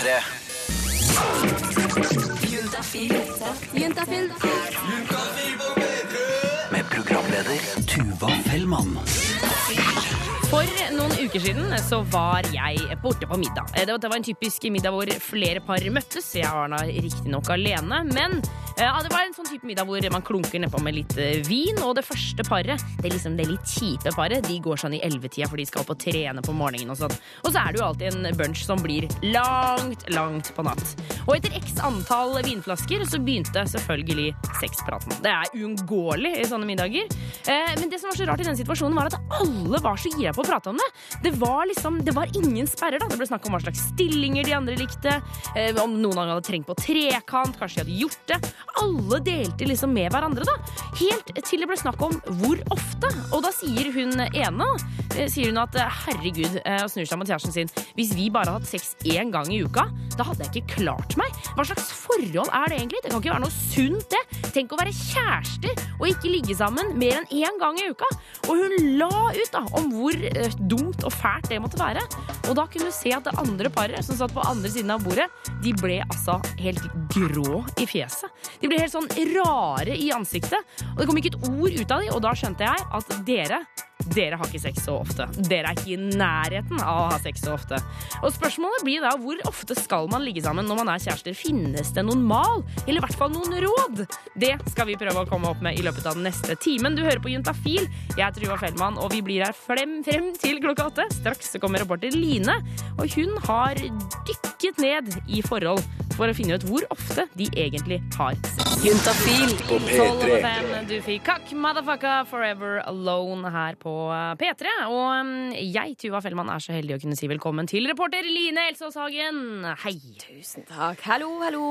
P3. Med programleder Tuva Fellmann. For noen uker siden så var jeg borte på middag. Eh, Det var- en typisk middag hvor flere par møttes. Jeg var da riktignok alene, men eh, ja, det var en sånn type middag hvor man klunker nedpå med litt eh, vin. Og det første paret, det er liksom det litt kjipe paret, de går sånn i ellevetida for de skal opp og trene på morgenen og sånn. Og så er det jo alltid en bunch som blir langt, langt på natt. Og etter x antall vinflasker så begynte selvfølgelig sexpraten. Det er uunngåelig i sånne middager. Men det som var så rart i den situasjonen, var at alle var så gira på å prate om det. Det var liksom, det var ingen sperrer. da. Det ble snakk om hva slags stillinger de andre likte, eh, om noen hadde trengt på trekant, kanskje de hadde gjort det. Alle delte liksom med hverandre, da. Helt til det ble snakk om hvor ofte. Og da sier hun ene eh, sier hun at eh, herregud, eh, og snur seg mot kjæresten sin, hvis vi bare hadde hatt sex én gang i uka, da hadde jeg ikke klart meg. Hva slags forhold er det egentlig? Det kan ikke være noe sunt, det. Tenk å være kjærester og ikke ligge sammen mer enn én gang i uka. Og hun la ut da om hvor dumt og fælt det måtte være. Og da kunne du se at det andre paret som satt på andre siden av bordet, de ble altså helt grå i fjeset. De ble helt sånn rare i ansiktet. Og det kom ikke et ord ut av dem, og da skjønte jeg at dere dere har ikke sex så ofte. Dere er ikke i nærheten av å ha sex så ofte. Og spørsmålet blir da hvor ofte skal man ligge sammen når man er kjærester? Finnes det noen mal? Eller i hvert fall noen råd? Det skal vi prøve å komme opp med i løpet av den neste timen. Du hører på Juntafil. Jeg er Truva Fellmann, og vi blir her frem, frem til klokka åtte. Straks så kommer reporter Line, og hun har dykket ned i forhold for å finne ut hvor ofte de egentlig har sex. Juntafil. På P3. fem, du fikk Kakk Motherfucka Forever Alone her på P3. Og um, jeg, Tuva Fellmann, er så heldig å kunne si velkommen til reporter Line Elsås Hagen. Hei. Tusen takk. Hallo, hallo.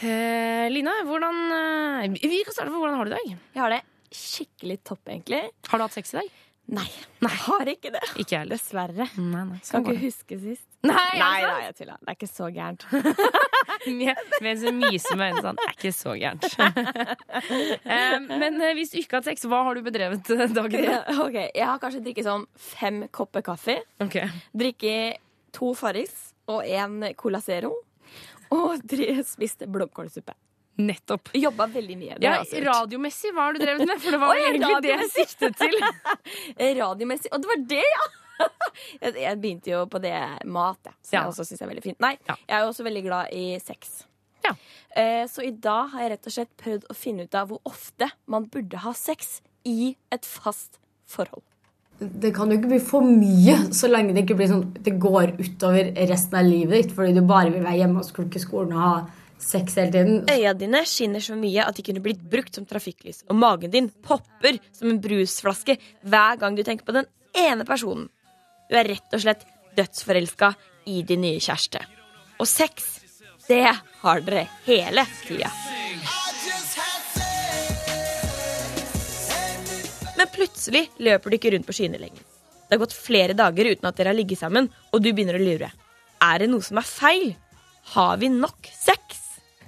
Eh, Line, hvordan eh, Vi kan starte med hvordan har du det i dag? Jeg har det skikkelig topp, egentlig. Har du hatt sex i dag? Nei, jeg har ikke det. Ikke heller. Dessverre. Nei, nei. Kan Sånn ikke det. huske sist. Nei, Nei, altså. nei, jeg tuller. Det er ikke så gærent. Med, hun myser med øynene sånn. Det er ikke så gærent. Eh, Men eh, hvis du ikke har sex, hva har du bedrevet eh, dagen Ja, med? ok, Jeg har kanskje drikket sånn fem kopper kaffe. Ok. Drikket to Farris og en Cola Zero. Og spist blomkålsuppe. Nettopp. Jobba veldig mye. Ja. Radiomessig, hva har du drevet med? For det var Oi, egentlig det jeg siktet til. Radiomessig. Og det var det, ja! Jeg, jeg begynte jo på det mat, som Ja. jeg også syns er veldig fint. Nei, Ja. jeg er jo også veldig glad i sex. Ja. Eh, så i dag har jeg rett og slett prøvd å finne ut av hvor ofte man burde ha sex i et fast forhold. Det kan jo ikke bli for mye så lenge det ikke blir sånn det går utover resten av livet ditt fordi du bare vil være hjemme og skrukke skolen og ha sex hele tiden. Øya dine skinner så mye at de kunne blitt brukt som trafikklys, og magen din popper som en brusflaske hver gang du tenker på den ene personen. Du er rett og slett dødsforelska i din nye kjæreste. Og sex, det har dere hele tida. Men plutselig løper du ikke rundt på skyene lenger. Det har gått flere dager uten at dere har ligget sammen, og du begynner å lure. Er det noe som er feil? Har vi nok sex?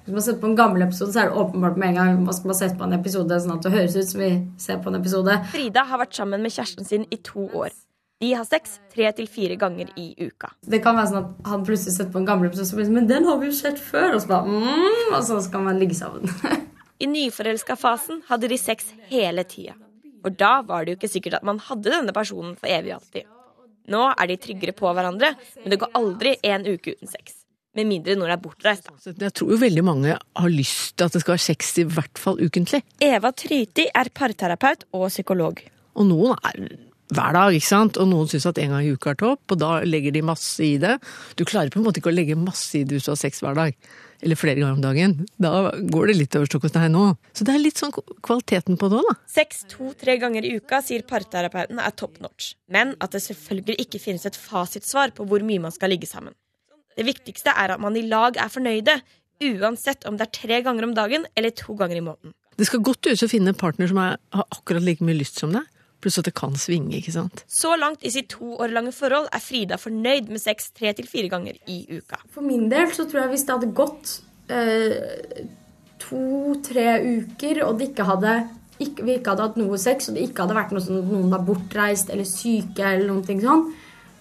Hvis man setter på en gammel episode, så er det åpenbart med en gang man skal sette på en episode sånn at det høres ut som vi ser på en episode. Frida har vært sammen med kjæresten sin i to år. De har sex tre til fire ganger i uka. Det kan være sånn at han plutselig setter på en gammel episode, så blir det sånn, men den har vi jo sett før, og så bare, mm, og så skal man ligge sammen. I nyforelska-fasen hadde de sex hele tida. For da var det jo ikke sikkert at man hadde denne personen for evig og alltid. Nå er de tryggere på hverandre, men det går aldri en uke uten sex. Med mindre når det er bortreist. Jeg tror jo veldig mange har lyst til at det skal være sex i hvert fall ukentlig. Eva Tryti er parterapeut og psykolog. Og noen er hver dag, ikke sant? Og noen syns at en gang i uka er topp, og da legger de masse i det. Du klarer på en måte ikke å legge masse i det hvis du har sex hver dag. Eller flere ganger om dagen. Da går det litt over stokk og stein nå. Så det er litt sånn kvaliteten på det òg, da. Sex to-tre ganger i uka sier parterapeuten er top notch. Men at det selvfølgelig ikke finnes et fasitsvar på hvor mye man skal ligge sammen. Det viktigste er at man i lag er fornøyde, uansett om det er tre ganger om dagen eller to ganger i måneden. Det skal godt gjøres å finne en partner som er, har akkurat like mye lyst som deg. Pluss at det kan svinge, ikke sant. Så langt i sitt to år lange forhold er Frida fornøyd med sex tre til fire ganger i uka. For min del så tror jeg hvis det hadde gått eh, to-tre uker, og det ikke hadde, ikke, vi ikke hadde hatt noe sex, og det ikke hadde vært noe sånn at noen var bortreist eller syke, eller noen ting sånn,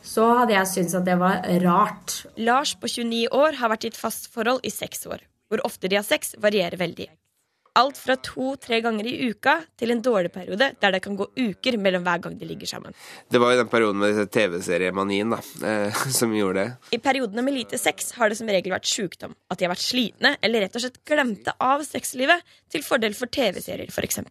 så hadde jeg syntes at det var rart. Lars på 29 år har vært i et fast forhold i seks år. Hvor ofte de har sex, varierer veldig. Alt fra to-tre ganger i uka til en dårlig periode der det kan gå uker mellom hver gang de ligger sammen. Det var jo den perioden med TV-seriemanien da, eh, som gjorde det. I periodene med lite sex har det som regel vært sykdom. At de har vært slitne eller rett og slett glemte av sexlivet til fordel for TV-serier, f.eks.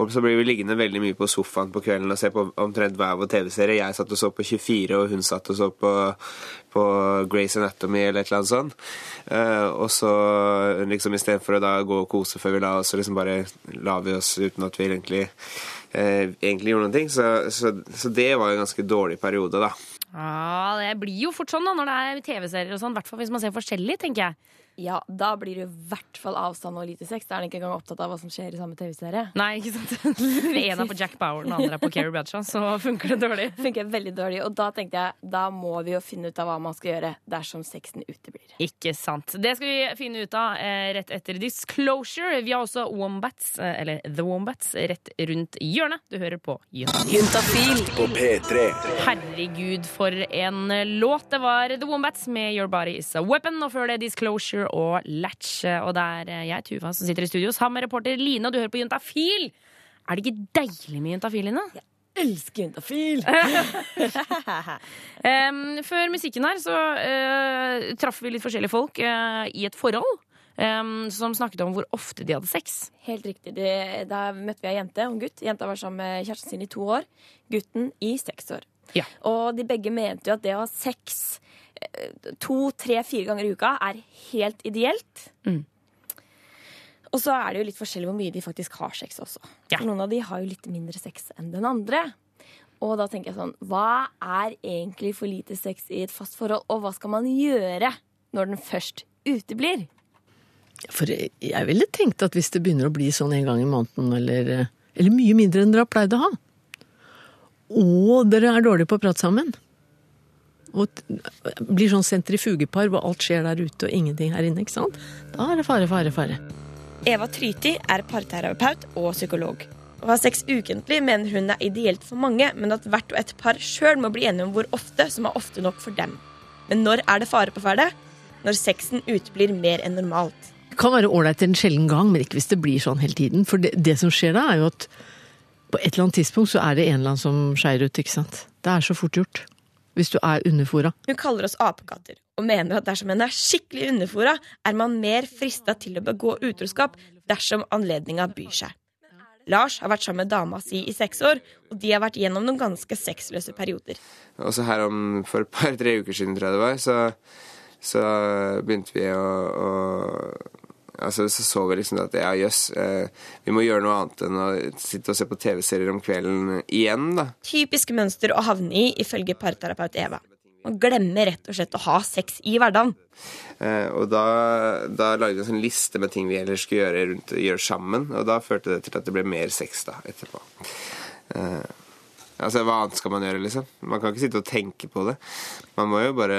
Og så blir vi liggende veldig mye på sofaen på kvelden og se på omtrent hver vår TV-serie. Jeg satt og så på 24, og hun satt og så på, på Grace Anatomy eller et eller annet sånt. Eh, og så liksom istedenfor å da gå og kose før vi la oss, så liksom bare la vi oss uten at vi egentlig, eh, egentlig gjorde noen ting. Så, så, så det var en ganske dårlig periode, da. Ja, det blir jo fort sånn da, når det er TV-serier og sånn. I hvert fall hvis man ser forskjellig, tenker jeg. Ja, da blir det i hvert fall avstand og lite sex. Da er han ikke engang opptatt av hva som skjer i samme TV-serie. Nei, ikke sant? En er på Jack Bauer, den andre er på Keri Bradshaw, så funker det dårlig. Funker veldig dårlig, og da tenkte jeg da må vi jo finne ut av hva man skal gjøre dersom sexen uteblir. Ikke sant. Det skal vi finne ut av eh, rett etter Disclosure. Vi har også Wombats, eh, eller The Wombats, rett rundt hjørnet. Du hører på Juntafil. Juntafil på P3. Herregud, for en låt. Det var The Wombats med Your Body Is A Weapon, og før det Disclosure og Latch. Og det er eh, jeg, Tuva, som sitter i studio sammen med reporter Line, og du hører på Juntafil. Er det ikke deilig med Juntafil, Line? Elsker juntafil! um, før musikken her så uh, traff vi litt forskjellige folk uh, i et forhold. Um, som snakket om hvor ofte de hadde sex. Helt riktig. De, da møtte vi ei jente og en gutt. Jenta var sammen med kjæresten sin i to år. Gutten i seks år. Ja. Og de begge mente jo at det å ha sex to, tre, fire ganger i uka er helt ideelt. Mm. Og så er det jo litt forskjellig hvor mye de faktisk har sex også. Ja. Noen av de har jo litt mindre sex enn den andre. Og da tenker jeg sånn, hva er egentlig for lite sex i et fast forhold, og hva skal man gjøre når den først uteblir? For jeg ville tenkt at hvis det begynner å bli sånn en gang i måneden, eller, eller mye mindre enn dere har pleid å ha, og dere er dårlige på å prate sammen, og blir sånn sentrifugepar hvor alt skjer der ute og ingenting her inne, ikke sant? Da er det fare, fare, fare. Eva Tryti er parterapeut og psykolog. Å ha sex ukentlig mener hun er ideelt for mange, men at hvert og et par sjøl må bli enige om hvor ofte som er ofte nok for dem. Men når er det fare på ferde? Når sexen uteblir mer enn normalt. Det kan være ålreit en sjelden gang, men ikke hvis det blir sånn hele tiden. For det, det som skjer da, er jo at på et eller annet tidspunkt så er det en eller annen som skeier ut, ikke sant. Det er så fort gjort. Hvis du er underfora. Hun kaller oss apekatter, og mener at dersom en er skikkelig underfora, er man mer frista til å begå utroskap dersom anledninga byr seg. Lars har vært sammen med dama si i seks år, og de har vært gjennom noen ganske sexløse perioder. Også her om for et par-tre uker siden, tror jeg det var, så, så begynte vi å, å Altså, så så vi liksom at ja, jøss, eh, vi må gjøre noe annet enn å sitte og se på TV-serier om kvelden igjen, da. Typiske mønster å havne i, ifølge parterapeut Eva. Man glemmer rett og slett å ha sex i hverdagen. Eh, og da, da lagde vi en sånn liste med ting vi ellers skulle gjøre, rundt, gjøre sammen, og da førte det til at det ble mer sex da, etterpå. Eh, altså, hva annet skal man gjøre, liksom? Man kan ikke sitte og tenke på det. Man må jo bare,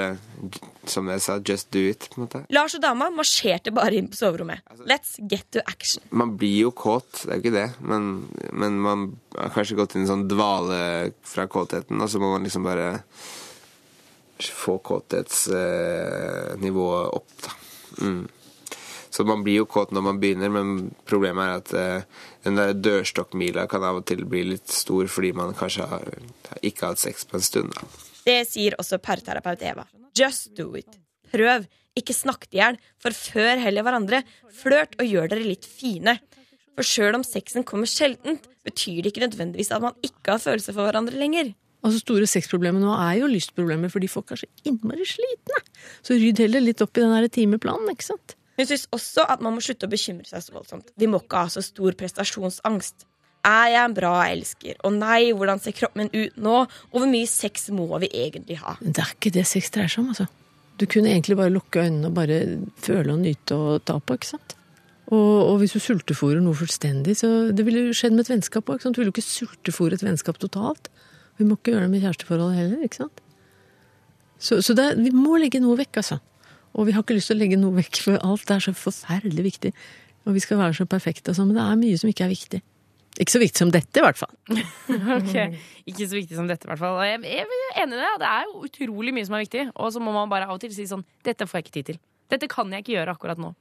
som jeg sa, just do it, på en måte. Lars og dama marsjerte bare inn på soverommet. Let's get to action. Man blir jo kåt, det er jo ikke det, men, men man har kanskje gått inn i en sånn dvale fra kåtheten, og så må man liksom bare få kåthetsnivået eh, opp, da. Mm. Så man blir jo kåt når man begynner, men problemet er at eh, den der dørstokkmila kan av og til bli litt stor fordi man kanskje har, ikke har hatt sex på en stund. Da. Det sier også parterapeut Eva. Just do it. Prøv. Ikke snakk det i hjel. Forfør heller hverandre. Flørt og gjør dere litt fine. For sjøl om sexen kommer sjeldent, betyr det ikke nødvendigvis at man ikke har følelser for hverandre lenger. Altså Store sexproblemer nå er jo lystproblemer fordi folk er så innmari slitne. Så rydd heller litt opp i den timeplanen, ikke sant. Hun syns også at man må slutte å bekymre seg så voldsomt. Vi må ikke ha så stor prestasjonsangst. Er jeg en bra elsker? Å nei, hvordan ser kroppen min ut nå? Og hvor mye sex må vi egentlig ha? Det er ikke det sex dreier seg om, altså. Du kunne egentlig bare lukke øynene og bare føle og nyte og ta på, ikke sant. Og, og hvis du sultefòrer noe fullstendig, så det ville jo skjedd med et vennskap òg. Du ville jo ikke sultefòre et vennskap totalt. Vi må ikke gjøre det med kjæresteforholdet heller, ikke sant. Så, så det, vi må legge noe vekk, altså. Og vi har ikke lyst til å legge noe vekk, for alt er så forferdelig viktig. Og vi skal være så perfekte og sånn, men det er mye som ikke er viktig. Ikke så viktig som dette, i hvert fall. Ok, Ikke så viktig som dette, i hvert fall. Jeg, jeg er enig i det. Det er jo utrolig mye som er viktig. Og så må man bare av og til si sånn Dette får jeg ikke tid til. Dette kan jeg ikke gjøre akkurat nå.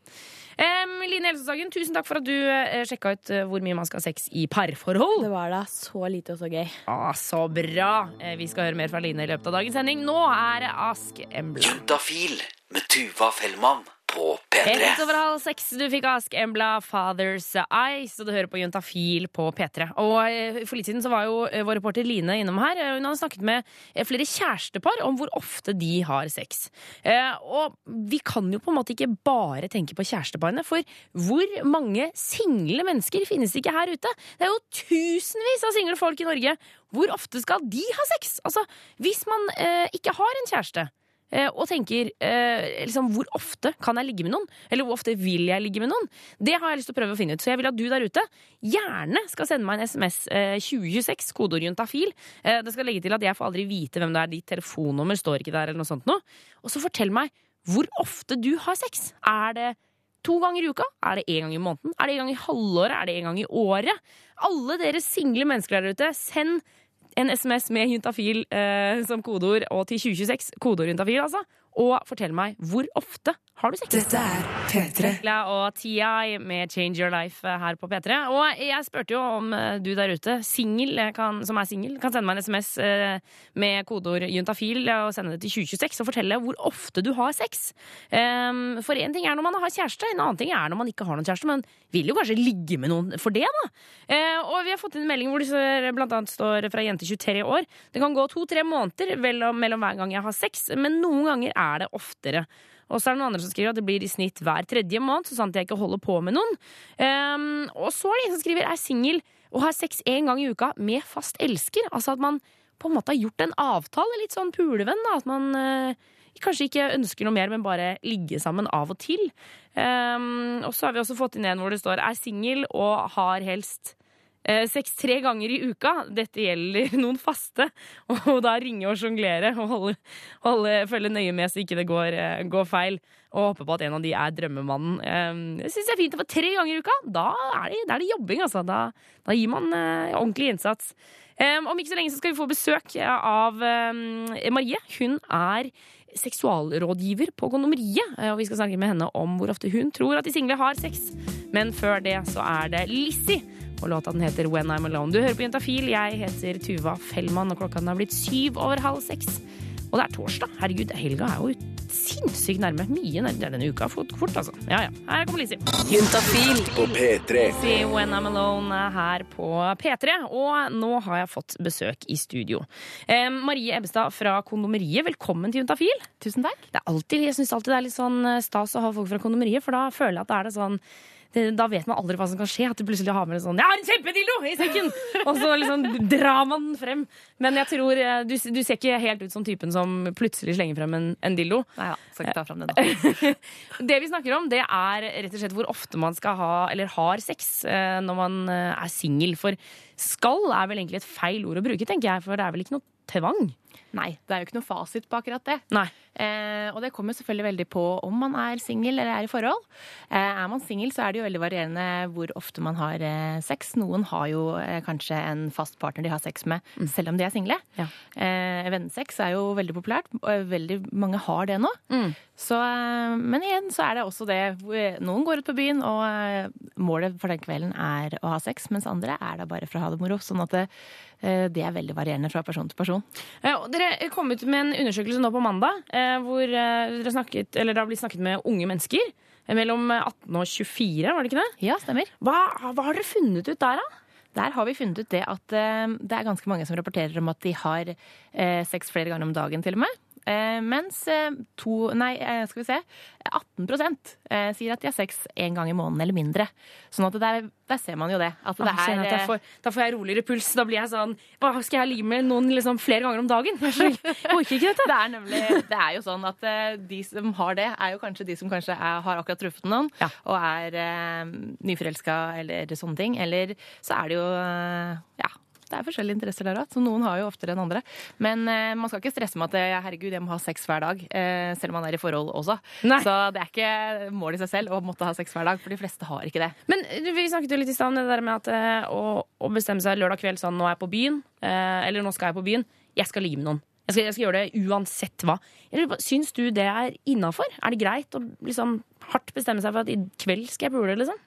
Um, Line Elsåshagen, tusen takk for at du uh, sjekka ut uh, hvor mye man skal ha sex i parforhold. Det var da så lite og så gøy. Ah, så bra! Uh, vi skal høre mer fra Line i løpet av dagens sending. Nå er det Ask Embla. Juntafil med Tuva Fellmann på P3. Rett over halv seks, du fikk Ask Embla, Father's Eyes, og du hører på Juntafil på P3. Og eh, For litt siden så var jo eh, vår reporter Line innom her. Eh, Hun hadde snakket med flere kjærestepar om hvor ofte de har sex. Og vi kan jo på en måte ikke bare tenke på kjæresteparene, for hvor mange single mennesker finnes ikke her ute? Det er jo tusenvis av single folk i Norge. Hvor ofte skal de ha sex? Altså, hvis man ikke har en kjæreste, og tenker eh, liksom, hvor ofte kan jeg ligge med noen? Eller hvor ofte vil jeg ligge med noen? Det har jeg lyst til å prøve å finne ut. Så jeg vil at du der ute gjerne skal sende meg en SMS eh, 2026, kodeord juntafil. Eh, det skal legge til at jeg får aldri vite hvem det er. Ditt telefonnummer står ikke der, eller noe sånt noe. Og så fortell meg hvor ofte du har sex. Er det to ganger i uka? Er det én gang i måneden? Er det en gang i halvåret? Er det en gang i året? Alle dere single mennesker der ute, send en SMS med juntafil eh, som kodeord, og til 2026, kodeord juntafil, altså. Og fortell meg hvor ofte har du sex? Dette er P3. Og TI med Change Your Life eh, her på P3. Og jeg spurte jo om eh, du der ute, singel, eh, kan- som er singel, kan sende meg en SMS eh, med kodeord juntafil og sende det til 2026 og fortelle hvor ofte du har sex. Ehm, for én ting er når man har kjæreste, en annen ting er når man ikke har noen kjæreste. Men vil jo kanskje ligge med noen for det, da. Og vi har fått inn en melding hvor det blant annet står fra jente 23 år. Det kan gå to-tre måneder mellom hver gang jeg har sex, men noen ganger er det oftere. Og så er det noen andre som skriver at det blir i snitt hver tredje måned, så sant jeg ikke holder på med noen. Um, og så er det en som skriver er singel og har sex én gang i uka med fast elsker. Altså at man på en måte har gjort en avtale, litt sånn pulevenn, da. At man uh, kanskje ikke ønsker noe mer, men bare ligge sammen av og til. Um, og så har vi også fått inn en hvor det står er singel og har helst Sex tre ganger i uka. Dette gjelder noen faste. Og da ringe og sjonglere og holde, holde, følge nøye med så ikke det går, eh, går feil. Og håpe på at en av de er drømmemannen. Eh, Det syns jeg er fint. For tre ganger i uka, da er det, da er det jobbing, altså. Da, da gir man eh, ordentlig innsats. Um, Om ikke så lenge så skal vi få besøk av um, Marie. Hun er seksualrådgiver på Kondomeriet, eh, og vi skal snakke med henne om hvor ofte hun tror at de single har sex. Men før det så er det Lizzie, og låta den heter When I'm Alone. Du hører på Jentafil, jeg heter Tuva Fellmann, og klokka den har blitt syv over halv seks. Og det er torsdag. Herregud, helga er jo sinnssykt nærme. Mye nærmere denne uka. Fort, fort, altså. Ja, ja. Her kommer Lizzie. Juntafil. På P3. See When I'm Alone her på P3. Og nå har jeg fått besøk i studio. Eh, Marie Ebbestad fra Kondomeriet, velkommen til Juntafil. Tusen takk. Det er alltid, jeg syns alltid det er litt sånn eh, stas å ha folk fra Kondomeriet, for da føler jeg at det er det sånn det, da vet man aldri hva som kan skje. At du plutselig har med en sånn 'Jeg har en kjempedildo i sekken!' Og så liksom drar man den frem. Men jeg tror eh, du, du ser ikke helt ut som typen som plutselig slenger frem en, en dildo. Nei da, skal ikke ta frem det nå. Det vi snakker om, det er rett og slett hvor ofte man skal ha, eller har sex eh, når man eh, er singel. For skal er vel egentlig et feil ord å bruke, tenker jeg, for det er vel ikke noe tvang? Nei, det er jo ikke noe fasit på akkurat det. Nei. Eh, og det kommer selvfølgelig veldig på om man er singel eller er i forhold. Eh, er man singel, så er det jo veldig varierende hvor ofte man har eh, sex. Noen har jo eh, kanskje en fast partner de har sex med, selv om de er single. Ja. Eh, vennesex er jo veldig populært, og veldig mange har det nå. Mm. Så, eh, men igjen så er det også det Noen går ut på byen, og eh, målet for den kvelden er å ha sex, mens andre er da bare for å ha det moro. Sånn at det, eh, det er veldig varierende fra person til person. Ja, og dere kom ut med en undersøkelse nå på mandag eh, hvor eh, dere snakket, eller det har blitt snakket med unge mennesker eh, mellom 18 og 24, var det ikke det? Ja, stemmer. Hva, hva har dere funnet ut der, da? Der har vi funnet ut det at det er ganske mange som rapporterer om at de har sex flere ganger om dagen, til og med. Eh, mens eh, to, nei, eh, skal vi se, 18 eh, sier at de har sex én gang i måneden eller mindre. Sånn at der, der ser man jo det. At det Ah, er, at får, da får jeg roligere puls. Da blir jeg sånn Skal jeg ligge med noen liksom flere ganger om dagen? Jeg orker ikke dette. det er nemlig Det er jo sånn at de som har det, er jo kanskje de som kanskje er, har akkurat truffet noen Ja. og er eh, nyforelska eller sånne ting. Eller så er det jo ja, det er forskjellige interesser der òg. Så noen har jo oftere enn andre. Men eh, man skal ikke stresse med at eh, herregud, jeg må ha sex hver dag. Eh, selv om man er i forhold også. Nei. Så det er ikke mål i seg selv å måtte ha sex hver dag, for de fleste har ikke det. Men eh, vi snakket jo litt i stad om det der med at eh, å, å bestemme seg lørdag kveld sånn nå er jeg på byen, eh, eller nå skal jeg på byen. Jeg skal ligge med noen. Jeg skal, jeg skal gjøre det uansett hva. Syns du det er innafor? Er det greit å liksom hardt bestemme seg for at i kveld skal jeg pule, liksom?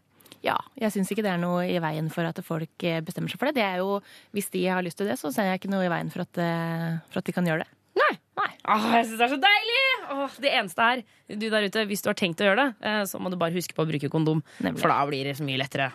Ja, jeg syns ikke det er noe i veien for at folk eh, bestemmer seg for det. Det er jo, Hvis de har lyst til det, så ser jeg ikke noe i veien for at, eh, for at de kan gjøre det. Nei. Nei. Åh, jeg syns det er så deilig! Åh, det eneste er, du der ute, hvis du har tenkt å gjøre det, eh, så må du bare huske på å bruke kondom. Nemlig. For da blir det så mye lettere.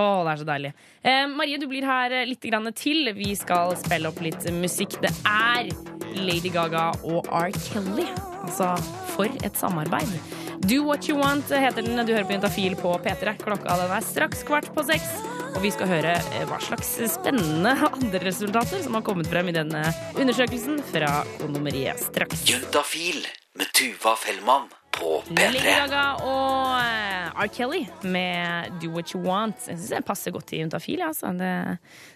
Åh, det er så deilig. Eh, Marie, du blir her litt grann til. Vi skal spille opp litt musikk. Det er Lady Gaga og R. Kelly. Altså, for et samarbeid. Do What You Want heter den. Du hører på Juntafil på P3. Klokka den er straks kvart på seks. Og vi skal høre eh, hva slags spennende andre resultater som har kommet frem i denne undersøkelsen fra Kondomeriet straks. Juntafil med Tuva Fellmann på Lady P3. Gaga og eh, R. Kelly med Do What You Want. Jeg syns det passer godt i Juntafil. Altså. Det,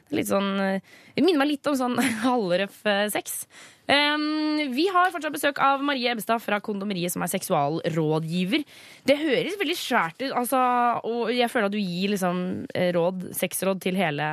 det litt sånn eh, Det minner meg litt om sånn halvrøff sex. Um, vi har fortsatt besøk av Marie Ebbestad fra Kondomeriet, som er seksualrådgiver. Det høres veldig svært ut, altså, og jeg føler at du gir liksom råd, sexråd til hele,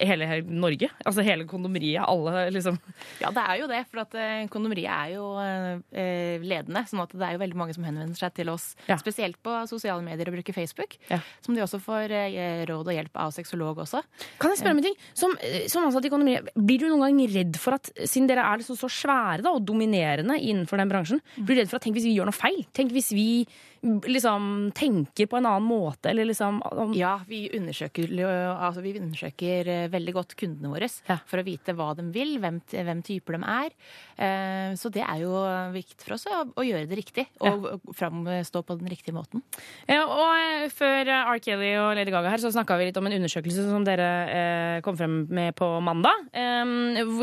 hele Norge. Altså hele kondomeriet. Alle liksom Ja, det er jo det, for at eh, kondomeriet er jo eh, ledende. sånn at det er jo veldig mange som henvender seg til oss, Ja. spesielt på sosiale medier og bruker Facebook. Ja. Som de også får eh, råd og hjelp av sexolog også. Kan jeg spørre om en ting? Som, eh, som ansatt i kondomeriet, blir du noen gang redd for at, siden dere er liksom så svære da, og dominerende innenfor den bransjen, blir du redd for at tenk hvis vi gjør noe feil? Tenk hvis vi liksom tenker på en annen måte, eller liksom om, Ja, vi undersøker, altså, vi undersøker eh, veldig godt kundene våre Ja. for å vite hva de vil, hvem, hvem typer de er. Eh, Så det er jo viktig for oss å, å gjøre det riktig og ja. framstå på den riktige måten. Ja, og eh, Før R. Kelly og Lady Gaga her, så snakka vi litt om en undersøkelse som dere kom frem med på mandag.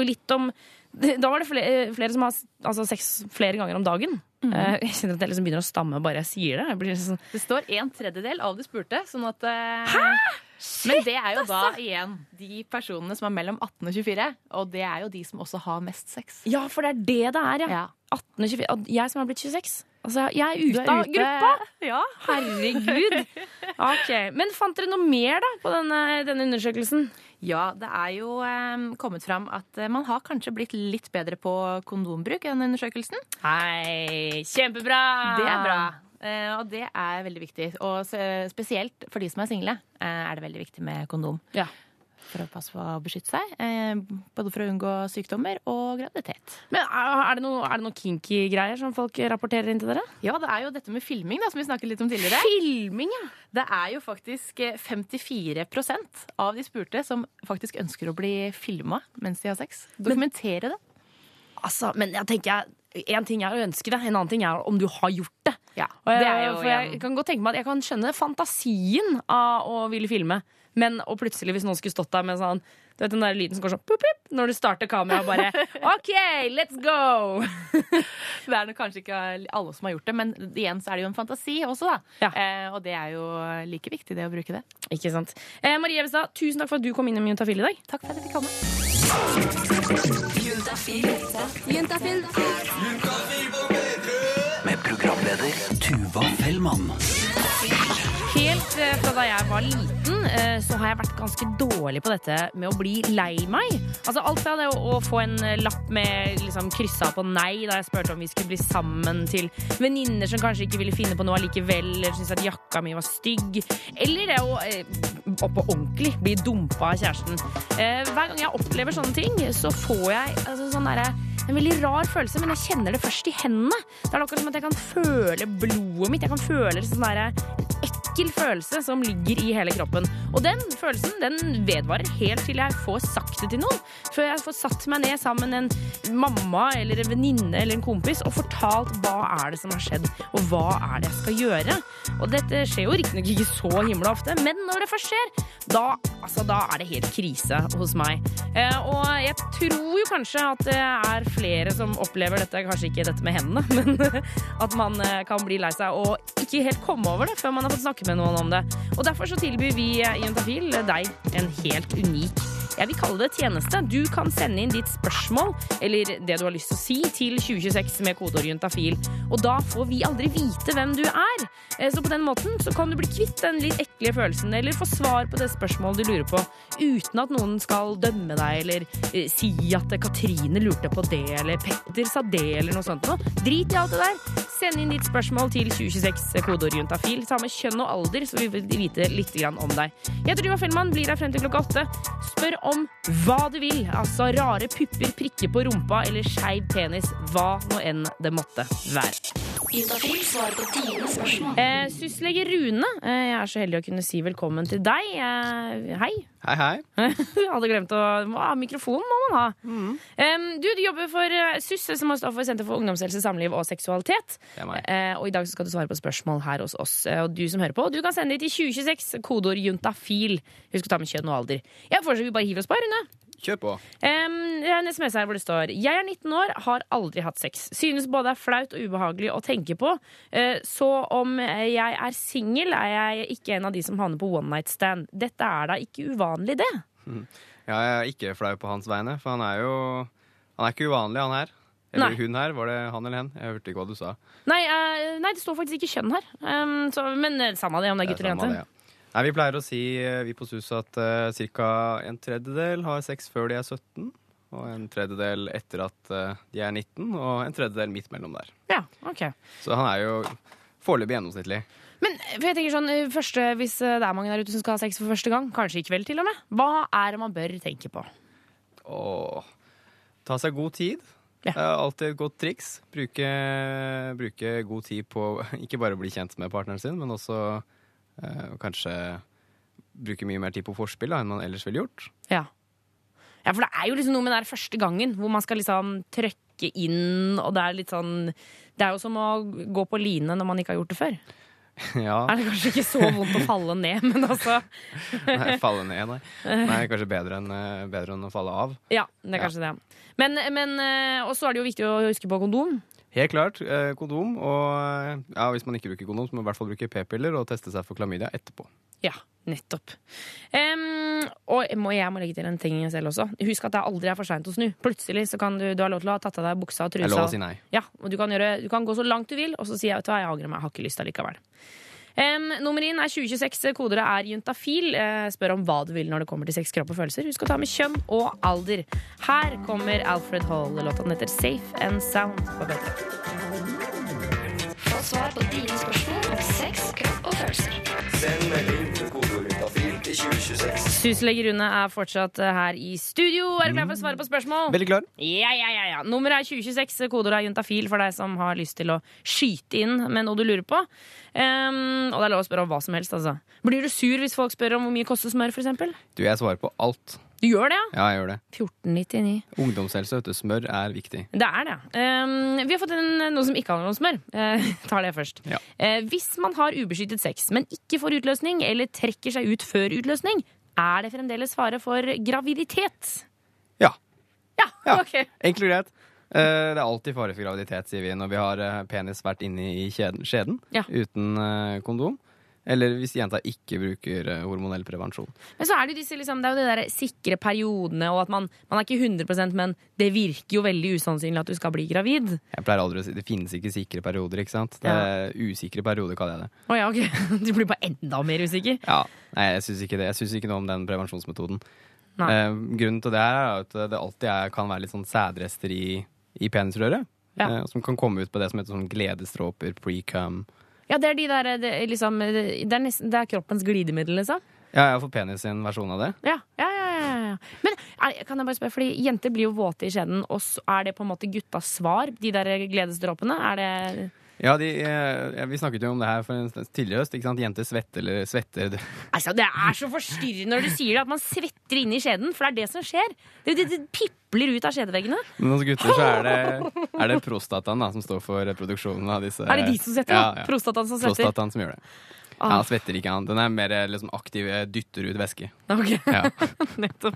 Litt om Da var det flere, flere som har altså, sex flere ganger om dagen. Eh, jeg kjenner at jeg liksom begynner å stamme bare jeg sier det. Jeg blir sånn, Det står en tredjedel av de spurte, sånn at eh, Men det er jo da igjen de personene som er mellom 18 og 24, og det er jo de som også har mest sex. ja, for det er det det er, ja. Ja. 18 og 24. Og Jeg som har blitt 26. Altså, jeg er ute av gruppa! Ja. Herregud. Ok, Men fant dere noe mer da på denne, denne undersøkelsen? Ja, det er jo eh, kommet fram at eh, man har kanskje blitt litt bedre på kondombruk i den undersøkelsen. Hei, kjempebra! Det er bra. Eh, og det er veldig viktig. Og spesielt for de som er single, eh, er det veldig viktig med kondom. Ja. For å passe på å beskytte seg. Eh, både for å unngå sykdommer og graviditet. Men er er det noe, er det noe kinky greier som folk rapporterer inn til dere? Ja, det er jo dette med filming da, som vi snakket litt om tidligere. Filming, ja. Det er jo faktisk eh, 54% av de spurte som faktisk ønsker å bli filma mens de har sex. Dokumentere det. Altså, men jeg tenker En ting er å ønske det, en annen ting er om du har gjort det. Ja, jeg, det er jo for jeg kan godt tenke meg at jeg kan skjønne fantasien av å ville filme. Men og plutselig, hvis noen skulle stått der med sånn Du vet den der lyden som går sånn pip, når du starter kameraet og bare OK, let's go! Det er nok kanskje ikke alle som har gjort det, men igjen så er det jo en fantasi også, da. Ja. Eh, og det er jo like viktig, det å bruke det. Ikke sant. Eh, Marie Evestad, tusen takk for at du kom inn i Juntafil i dag. Takk for at jeg fikk komme. Med programleder Tuva Fellmann. Helt eh, fra da jeg var liten, eh, så har jeg vært ganske dårlig på dette med å bli lei meg. Altså Alt fra det å, få en eh, lapp med liksom, kryssa på nei da jeg spurte om vi skulle bli sammen, til venninner som kanskje ikke ville finne på noe allikevel, eller syntes at jakka mi var stygg. Eller det å oppå på ordentlig bli dumpa av kjæresten. Hver gang jeg opplever sånne ting, så får jeg altså, sånn derre en veldig rar følelse, men jeg kjenner det først i hendene. Det er akkurat som at jeg kan føle blodet mitt. Jeg kan føle sånn der, en ekkel følelse som ligger i hele kroppen. Og den følelsen den vedvarer helt til jeg får sagt det til noen. Før jeg får satt meg ned sammen med en mamma eller en venninne eller en kompis og fortalt hva er det som har skjedd, og hva er det jeg skal gjøre. Og dette skjer jo riktignok ikke så himla ofte, men når det først skjer, da, altså, da er det helt krise hos meg. Eh, og jeg tror jo kanskje at det er flere som opplever dette, kanskje ikke dette med hendene, men at man eh, kan bli lei seg og ikke helt komme over det før man har fått snakke med noen om det. Og derfor så tilbyr vi i Juntafil deg en helt unik jeg vil kalle det tjeneste. Du kan sende inn ditt spørsmål eller det du har lyst til å si til 2026 med kodeorienta fil, Og da får vi aldri vite hvem du er. Eh, Så på den måten så kan du bli kvitt den litt ekle følelsen eller få svar på det spørsmålet du lurer på, uten at noen skal dømme deg eller eh, si at Katrine lurte på det eller Petter sa det eller noe sånt. noe. Drit i alt det der. Send inn ditt spørsmål til 2026 kodeorienta fil. Ta med kjønn og alder, så vi vil vite litt om deg. Jeg heter Tuva Fellmann, blir her frem til klokka åtte. Spør om hva du vil. Altså rare pupper, prikker på rumpa eller skeiv penis. Hva nå enn det måtte være. Eh, Syslege Rune, eh, jeg er så heldig å kunne si velkommen til deg. Eh, hei. Hei, hei. Jeg hadde glemt å ah, Mikrofonen må man ha. Em, du, du jobber for uh, SUS, som står for Senter for ungdomshelse, samliv og seksualitet. Det er meg. Eh, og i dag så skal du svare på spørsmål her hos oss. Eh, og du som hører på, du kan sende det til 2026, kodeord juntafil. Husk å ta med kjønn og alder. Jeg foreslår vi bare hiver oss på, Rune. Kjør på. Um, det er en SMS her hvor det står Jeg er 19 år, har aldri hatt sex. Synes både er flaut og ubehagelig å tenke på. Uh, så om jeg er singel, er jeg ikke en av de som havner på one night stand. Dette er da ikke uvanlig, det? Ja, jeg er ikke flau på hans vegne, for han er jo Han er ikke uvanlig, han her. Eller Nei. hun her. Var det han eller hen? Jeg hørte ikke hva du sa. Nei, uh, nei, det står faktisk ikke kjønn her. Um, så, men eh, samme det om det er gutter eller jenter. Nei, Vi pleier å si eh, vi på SUS at uh, ca. en tredjedel har sex før de er 17. Og en tredjedel etter at uh, de er 19, og en tredjedel midt mellom der. Ja, ok. Så han er jo foreløpig gjennomsnittlig. Men for jeg tenker sånn, eh, første, hvis eh, det er mange der ute som skal ha sex for første gang, kanskje i kveld til og med, hva er det man bør tenke på? Og ta seg god tid. Ja. Er alltid et godt triks. Bruke, bruke god tid på ikke bare å bli kjent med partneren sin, men også eh, kanskje bruke mye mer tid på forspill da, enn man ellers ville gjort. Ja. ja, for det er jo liksom noe med den første gangen hvor man skal liksom trøkke inn, og det er litt sånn Det er jo som å gå på line når man ikke har gjort det før. ja. Er det kanskje ikke så vondt å falle ned, men altså Nei, falle ned, nei. Nei, kanskje bedre enn, eh, bedre enn å falle av. Ja, det er kanskje det. Men, men eh, Og så er det jo viktig å huske på kondom. Helt klart. Eh, kondom. Og eh, ja, hvis man ikke bruker kondom, så må man i hvert fall bruke p-piller og teste seg for klamydia etterpå. Ja, nettopp. Um, og jeg må, jeg må legge til en ting selv også. Husk at det aldri er for seint å snu. Plutselig så kan du, du har lov til å ha tatt av deg buksa og trusa. trusa. lov å si nei. Ja, og du kan, gjøre, du kan gå så langt du vil, og så sier jeg vet du hva, jeg angrer meg, jeg har ikke lyst allikevel. Um, nummer inn er 2026. Kodere er juntafil. Uh, spør om hva du vil når det kommer til sex, kropp og følelser. Husk å ta med kjønn og alder. Her kommer Alfred Hall. Låta den heter Safe and Sound på P3. Få svar på dine spørsmål om sex, kropp og følelser. Send melding juntafil til 2026. Syslege Rune er fortsatt eh, her i studio. Er du klar for å svare på spørsmål? Veldig klar. Ja, ja, ja, ja. Nummeret er 2026. Kodeordet er juntafil for deg som har lyst til å skyte inn med noe du lurer på. Um, og det er lov å spørre om hva som helst. altså. Blir du sur hvis folk spør om hvor mye koster smør? Eksempel? Du, jeg svarer på alt. Du gjør det, ja? Ja, jeg gjør det. 1499. Ungdomshelse, vet du. Smør er viktig. Det er det. Um, vi har fått en, noe som ikke handler om smør. Uh, tar det først. Ja. Uh, hvis man har ubeskyttet sex, men ikke får utløsning, eller trekker seg ut før utløsning, er det fremdeles fare for graviditet? Ja. Ja, Ja. ok. Enkelt og greit. Eh, Det er alltid fare for graviditet, sier vi, når vi har penis vært inni i kjeden, skjeden Ja. uten kondom. Eller hvis jenta ikke bruker eh, hormonell prevensjon. Men så er det disse, liksom, det er jo de der sikre periodene, og at man, man er ikke 100% men det virker jo veldig usannsynlig at du skal bli gravid. Jeg pleier aldri å si Det finnes ikke sikre perioder, ikke sant? Det er Usikre perioder, kaller jeg det. Å ja, ok. Du blir bare enda mer usikker. Ja, Nei, jeg syns ikke det. Jeg syns ikke noe om den prevensjonsmetoden. Eh, grunnen til det er at det alltid er, kan være litt sånn sædrester i, i penisrøret. Ja. eh, som kan komme ut på det som heter sånn gledesdråper, pre-cum. Ja, det er de der, det, liksom, det er, nesten, det er kroppens glidemiddel, liksom. Ja, jeg får penis i en versjon av det. Ja, ja, ja, ja, ja. Men er, kan jeg bare spørre, fordi jenter blir jo våte i skjeden, og så er det på en måte guttas svar, de der gledesdråpene? Er det Ja, de, eh, Vi snakket jo om det her for en stund tidligere høst. ikke sant? Jenter svetter eller svetter Altså, Det er så forstyrrende når du sier det, at man svetter inni skjeden, for det er det som skjer. Det, det, det pipler ut av skjedeveggene. Men hos gutter så er det, er det prostataen da, som står for reproduksjonen av disse Er det de som svetter? Ja, ja. Prostataen som svetter? Prostataen som gjør det. Ah. Ja, han svetter ikke han. Den er mer eh, liksom, aktiv, eh, dytter ut væske. Ok, Ja. nettopp.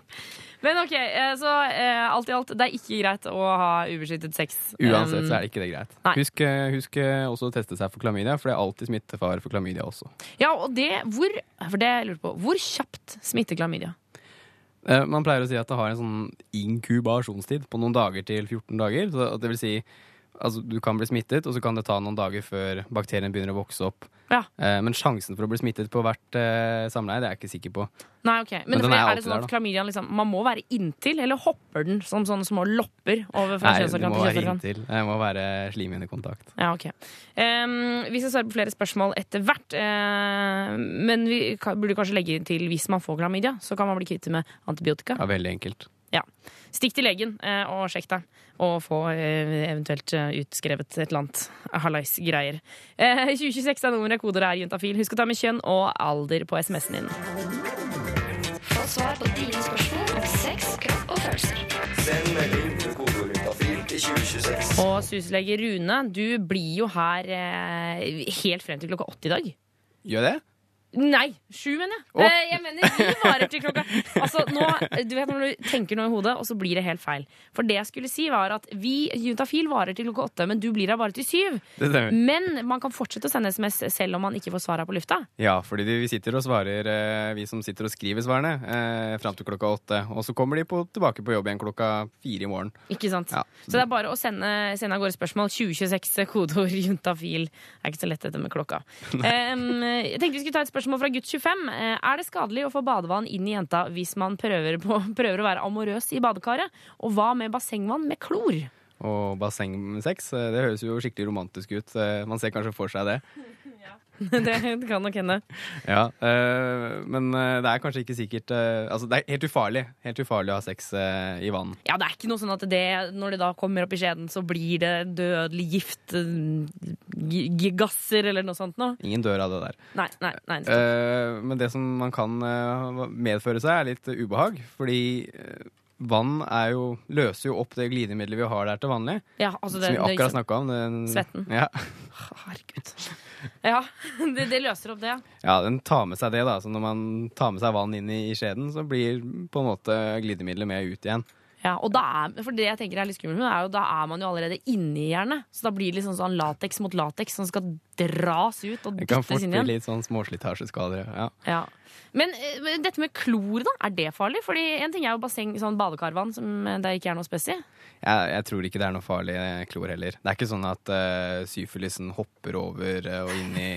Men ok, eh, så eh, alt i alt, det er ikke greit å ha ubeskyttet sex. Uansett Um, så er det ikke det greit. Husk, eh, husk eh, også å teste seg for klamydia, for det er alltid smittefare for klamydia også. Ja, og det, hvor, for det jeg lurer på, hvor kjapt smitter klamydia? Eh, Man pleier å si at det har en sånn inkubasjonstid på noen dager til 14 dager. Så det vil si, altså du kan bli smittet, og så kan det ta noen dager før bakterien begynner å vokse opp. Ja. Eh, Men sjansen for å bli smittet på hvert eh, samleie, det er jeg ikke sikker på. Nei, ok. Men, Men er, er det sånn at klamydiaen liksom, man må være inntil, eller hopper den som sånne små lopper over fra Nei, du må være inntil. Det må være slimhinnekontakt. Ja, ok. Um, vi skal svare på flere spørsmål etter hvert. uh, men vi burde kanskje legge til hvis man får klamydia, så kan man bli kvitt det med antibiotika. Ja, veldig enkelt. Ja. Stikk til legen eh, og sjekk deg, og få eh, eventuelt eh, utskrevet et eller annet hallais-greier. Eh, 2026 er nummeret, koder er juntafil. Husk å ta med kjønn og alder på SMS-en din. Få svar på dine spørsmål om sex, kropp og følelser. Send melding til kodeord juntafil til 2026. Og syslege Rune, du blir jo her eh, helt frem til klokka åtte i dag. Gjør det? Nei, sju, mener jeg. Oh. Eh, jeg mener vi varer til klokka Altså, nå, Du vet når du tenker noe i hodet, og så blir det helt feil. For det jeg skulle si, var at vi Juntafil varer til klokka åtte, men du blir her bare til syv. Men man kan fortsette å sende SMS selv om man ikke får svar her på lufta. Ja, fordi vi sitter og svarer, eh, vi som sitter og skriver svarene, eh, fram til klokka åtte. Og så kommer de på, tilbake på jobb igjen klokka fire i morgen. Ikke sant? Ja. Så det er bare å sende, sende av gårde spørsmål. 2026, kodeord juntafil. Det er ikke så lett dette med klokka. Um, jeg tenkte vi skulle ta et spørsmål fra gutt 25. Eh, Er det skadelig å få badevann inn i jenta hvis man prøver, på, prøver å være amorøs i badekaret? Og hva med bassengvann med klor? Og bassengsex, eh, det høres jo skikkelig romantisk ut. Eh, Man ser kanskje for seg det. det kan nok hende. Ja, øh, men eh, det er kanskje ikke sikkert øh, Altså, det er helt ufarlig. Helt ufarlig å ha sex øh, i vann. Ja, det er ikke noe sånn at det, når det da kommer opp i skjeden, så blir det dødelig gift, gasser eller noe sånt noe. Ingen dør av det der. Nei, nei, nei. Eh, men det som man kan medføre seg, er litt ubehag. Fordi vann er jo, løser jo opp det glidemiddelet vi har der til vanlig. Ja, altså det, som vi akkurat snakka om. Den, Svetten. Ja. Herregud. Ja, det, det løser opp det. ja. den tar med seg det. da Så når man tar med seg vann inn i, i skjeden, så blir på en måte glidemiddelet med ut igjen. Ja, og da er, for det jeg tenker er litt skummelt er jo da er man jo allerede inni hjernen. Så da blir det liksom sånn lateks mot lateks som skal dras ut og dyttes inn igjen. Det kan fort bli litt sånn småslitasjeskader. Ja. Ja. Men eh, dette med klor, da, er det farlig? Fordi en ting er jo basseng, sånn badekarvann, som eh, det ikke er noe spes i. Jeg, jeg tror ikke det er noe farlig eh, klor heller. Det er ikke sånn at uh, syfilisen hopper over uh, og inn i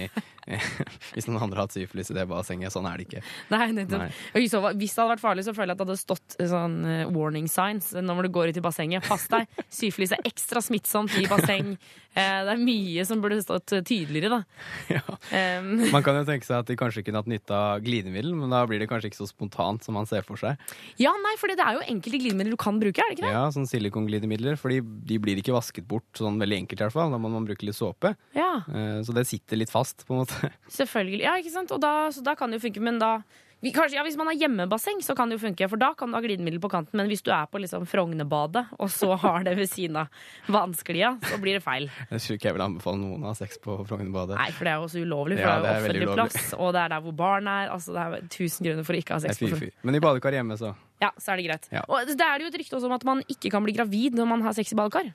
Hvis noen andre har hatt syfilis i det bassenget. Sånn er det ikke. Nei, nettopp. Nei. Så Hvis det hadde vært farlig, så føler jeg at det hadde stått eh, sånn eh, warning signs når du går ut i bassenget. Pass deg, syfilis er ekstra smittsomt i basseng. Eh, det er mye som burde stått eh, tydeligere, da. Um, Man kan jo tenke seg at de kanskje kunne hatt nytte av glidemiddel, men da blir det kanskje ikke så spontant som man ser for seg. ja, nei, for det er jo enkelte glidemidler du kan bruke, er det ikke det? Ja, sånn silikonglidemidler, fordi de blir ikke vasket bort sånn veldig enkelt i hvert fall. Da må man bruke litt såpe. Ja, Eh, Så det sitter litt fast, på en måte. selvfølgelig. Ja, ikke sant? Og da, så da kan det jo funke, men da kanskje, ja, Hvis man har hjemmebasseng, så kan det jo funke, for da kan du ha glidemiddel på kanten. Men hvis du er på liksom Frognerbadet, og så har det ved siden av vannsklia, så blir det feil. Jeg tror ikke jeg vil anbefale noen å ha sex på Frognerbadet. Nei, for det er jo også ulovlig, for Ja, det er jo offentlig plass, og det er der hvor barn er. Altså, det er tusen grunner for å ikke ha sex fy, fy. Men i badekar hjemme, så. Ja, så er det greit. Ja. Og det er jo et rykte også om at man ikke kan bli gravid når man har sex i badekar.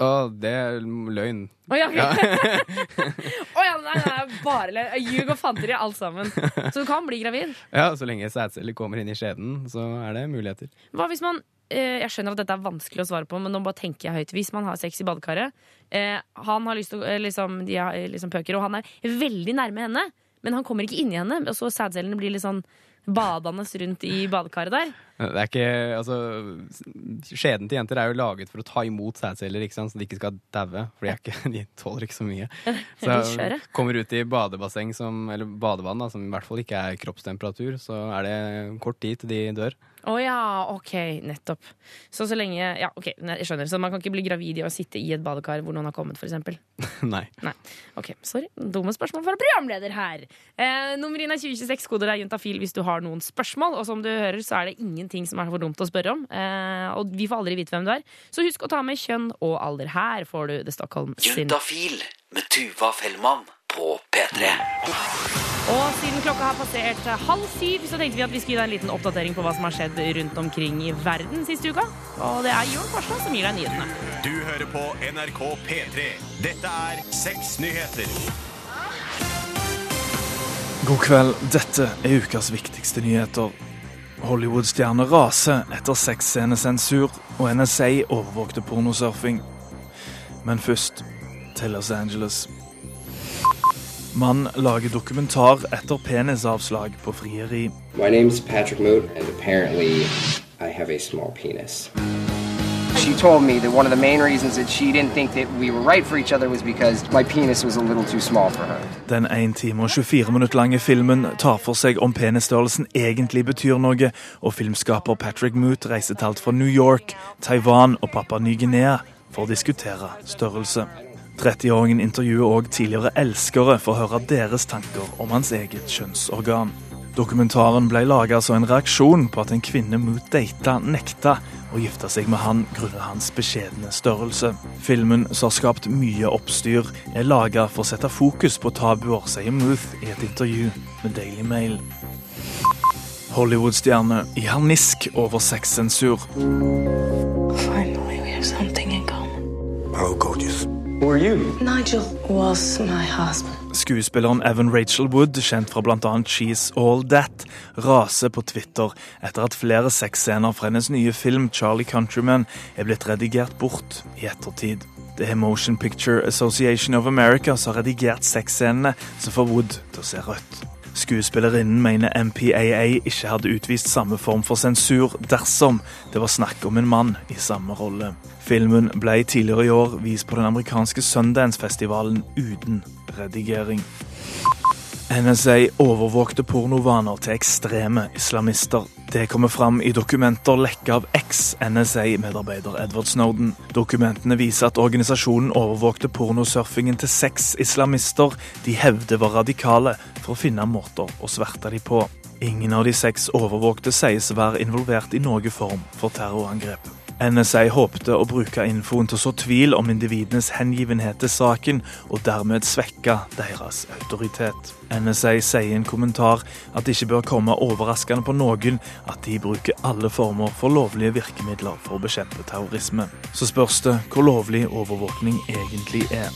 Å, det er løgn. Å ja, Å ja, nei, nei, bare løgn. ljug og fanteri, alt sammen. Så du kan bli gravid. Ja, så lenge sædceller kommer inn i skjeden, så er det muligheter. Hva hvis man eh, Jeg skjønner at dette er vanskelig å svare på, men nå bare tenker jeg høyt. Hvis man har sex i badekaret, eh, han har lyst til å eh, liksom, De har eh, liksom pøker, og han er veldig nærme henne, men han kommer ikke inni henne, og så sædcellene blir litt sånn badende rundt i badekaret der. Det er ikke, altså, Skjeden til jenter er jo laget for å ta imot sædceller, så de ikke skal daue. For de, er tåler ikke så mye. Så kommer ut i badebasseng, som, eller badevann, da, som i hvert fall ikke er kroppstemperatur, så er det kort tid til de dør. Å ja, ok, nettopp. Så så lenge Ja, ok, nei, jeg skjønner. Så man kan ikke bli gravid i å sitte i et badekar hvor noen har kommet, f.eks. Nei. Nei. Ok, sorry. Dumme spørsmål fra programleder her. Eh, nummer 1 er 2026, koder er juntafil hvis du har noen spørsmål. Og som du hører, så er det ingenting som er for dumt å spørre om. Eh, og vi får aldri vite hvem du er. Så husk å ta med kjønn og alder. Her får du The Stockholm sin. Juntafil med Tuva Fellmann på P3. Og siden klokka har passert halv syv, så tenkte vi at vi skulle gi deg en liten oppdatering på hva som har skjedd rundt omkring i verden siste uka. Og det er Jørn Farstad som gir deg nyhetene. Du hører på NRK P3. Dette er Seks nyheter. God kveld, dette er ukas viktigste nyheter. Hollywood-stjerner raser etter sexscenesensur, og NSA overvåkte pornosurfing. Men først til Los Angeles. Mann lager dokumentar etter penisavslag på frieri. My name's Patrick Moot, and apparently I have a small penis. She told me that one of the main reasons that she didn't think that we were right for each other was because my penis was a little too small for her. Den 1 time og 24 minutter lange filmen tar for seg om penisstørrelsen egentlig betyr noe, og filmskaper Patrick Moot reiser til alt fra New York, Taiwan og Papua Ny-Guinea for å diskutere størrelse. 30-åringen intervjuer òg tidligere elskere for å høre deres tanker om hans eget kjønnsorgan. Dokumentaren ble laga som en reaksjon på at en kvinne Moot data nekta å gifte seg med han grunnet hans beskjedne størrelse. Filmen, som har skapt mye oppstyr, er laga for å sette fokus på tabuer, sier Muth i et intervju med Daily Mail. Hollywood-stjerne i harnisk over sexsensur. Finally, we have something in common. Oh, gorgeous. You? Nigel was my husband. Skuespilleren Evan Rachel Wood, kjent fra bl.a. She's All That, raser på Twitter etter at flere sexscener fra hennes nye film Charlie Countryman er blitt redigert bort i ettertid. Det er Motion Picture Association of America som har redigert sexscenene som får Wood til å se rødt. Skuespillerinnen mener MPAA ikke hadde utvist samme form for sensur dersom det var snakk om en mann i samme rolle. Filmen ble tidligere i år vist på den amerikanske Sundance-festivalen uten redigering. NSA overvåkte pornovaner til ekstreme islamister. Det kommer fram i dokumenter lekka av eks-NSA-medarbeider Edward Snowden. Dokumentene viser at organisasjonen overvåkte pornosurfingen til seks islamister de hevder var radikale, for å finne måter å sverte de på. Ingen av de seks overvåkte sies å være involvert i noen form for terrorangrep. NSA håpte å bruke infoen til å så tvil om individenes hengivenhet til saken, og dermed svekke deres autoritet. NSA sier i en kommentar at det ikke bør komme overraskende på noen at de bruker alle former for lovlige virkemidler for å bekjempe terrorisme. Så spørs det hvor lovlig overvåkning egentlig er.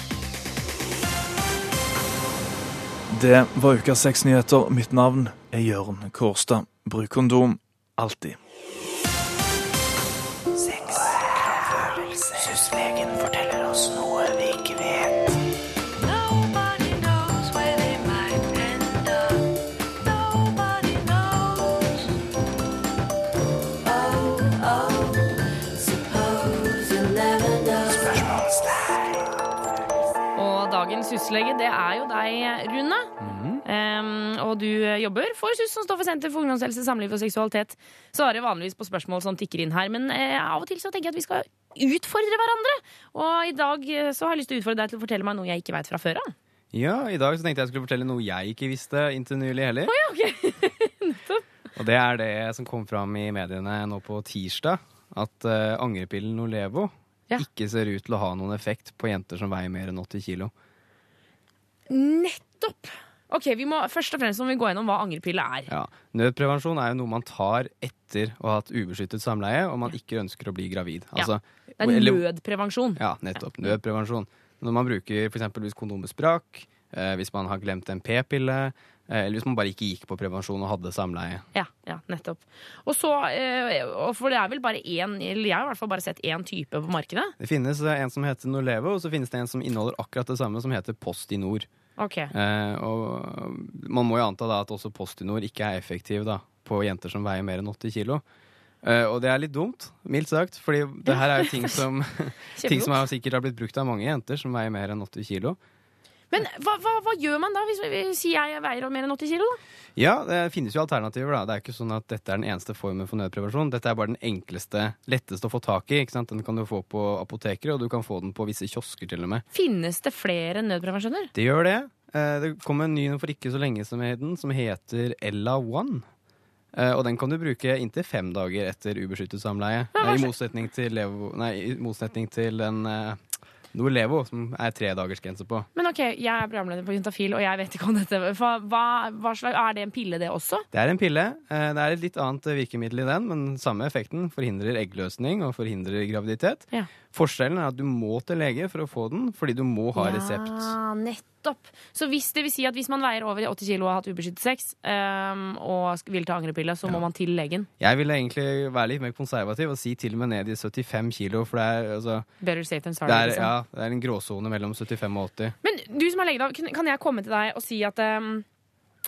Det var ukas sexnyheter. Mitt navn er Jørn Kårstad. Bruk kondom alltid. Syslege, det er jo deg, Rune. Um, og du jobber for SUS, som står for Senter for ungdomshelse, samliv og seksualitet. Svarer vanligvis på spørsmål som tikker inn her, men uh, av og til så tenker jeg at vi skal utfordre hverandre. Og i dag eh, så har jeg lyst til å utfordre deg til å fortelle meg noe jeg ikke veit fra før av. Ja, i dag så tenkte jeg skulle fortelle noe jeg ikke visste inntil nylig heller. Oh, ja, ok. Og det er det som kom fram i mediene nå på tirsdag. At uh, angrepillen Nolevo ikke ser ut til å ha noen effekt på jenter som veier mer enn 80 kilo. Nettopp! Ok, vi må Først og fremst må vi gå gjennom hva angrepille er. Ja. Nødprevensjon er jo noe man tar etter å ha hatt ubeskyttet samleie og man ikke ønsker å bli gravid. Altså, Det er nødprevensjon. Ja, nettopp. Nødprevensjon. Når man bruker f.eks. hvis kondomet sprakk, eh, hvis man har glemt en p-pille, eller hvis man bare ikke gikk på prevensjon og hadde samleie. Ja, ja, nettopp. Og så, eh, For det er vel bare én Eller jeg har i hvert fall bare sett én type på markedet. Det finnes eh, en som heter Norlevo, og så finnes det en som inneholder akkurat det samme, som heter Postinor. Okay. Eh, og man må jo anta da at også Postinor ikke er effektiv da, på jenter som veier mer enn 80 kilo. Eh, og det er litt dumt, mildt sagt, fordi det her er jo ting som, ting som sikkert har blitt brukt av mange jenter som veier mer enn 80 kilo. Men hva, hva, hva gjør man da, hvis hvis jeg veier mer enn 80 kilo? da? Ja, det finnes jo alternativer. da. Det er ikke sånn at dette er den eneste formen for nødprevensjon. Dette er bare den enkleste, letteste å få tak i. ikke sant? Den kan du få på apoteker, og du kan få den på visse kiosker til og med. Finnes det flere nødprevensjoner? Det gjør det. Eh, Det kom en ny for ikke så lenge som den, som heter Ella One. Eh, Og den kan du bruke inntil fem dager etter ubeskyttet samleie. Eh, I motsetning til, Levo, nei, i motsetning til en Norlevo, som er tredagersgrense dagers på. Men ok, jeg er programleder på Juntafil, og jeg vet ikke om dette. Hva, hva, hva slags, er det en pille, det også? Det er en pille. Eh, Det er et litt annet virkemiddel i den, men samme effekten. Forhindrer eggløsning og forhindrer graviditet. Ja. Forskjellen er at du må til lege for å få den, fordi du må ha resept. Ja, nettopp. Så hvis det vil si at hvis man veier over 80 kilo og har hatt ubeskyttet sex, um, og vil ta angrepille, så må man til legen. Jeg ville egentlig være litt mer konservativ og si til og med ned i 75 kilo, for det er, altså, Better safe than sorry. det er, liksom. ja, det er en gråsone mellom 75 og 80. Men du som er lege, da, kan- jeg komme til deg og si at ehm,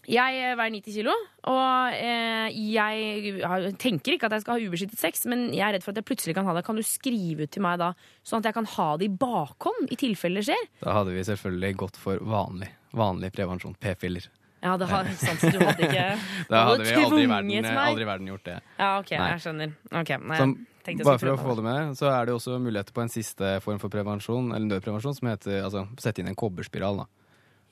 jeg eh, veier 90 kilo, og eh, jeg tenker ikke at jeg skal ha ubeskyttet sex, men jeg er redd for at jeg plutselig kan ha det. Kan du skrive ut til meg da, sånn at jeg kan ha det i bakhånd i tilfelle det skjer? Da hadde vi selvfølgelig gått for vanlig, vanlig prevensjon, p-filler. Ja, det har, sant, så du hadde ikke Da hadde vi aldri i verden, aldri verden gjort det. Ja, ok, Nei. jeg skjønner. Ok, nei, Som, jeg bare for å få det med, så er det også muligheter på en siste form for prevensjon, eller nødprevensjon, som heter altså, sette inn en kobberspiral. da.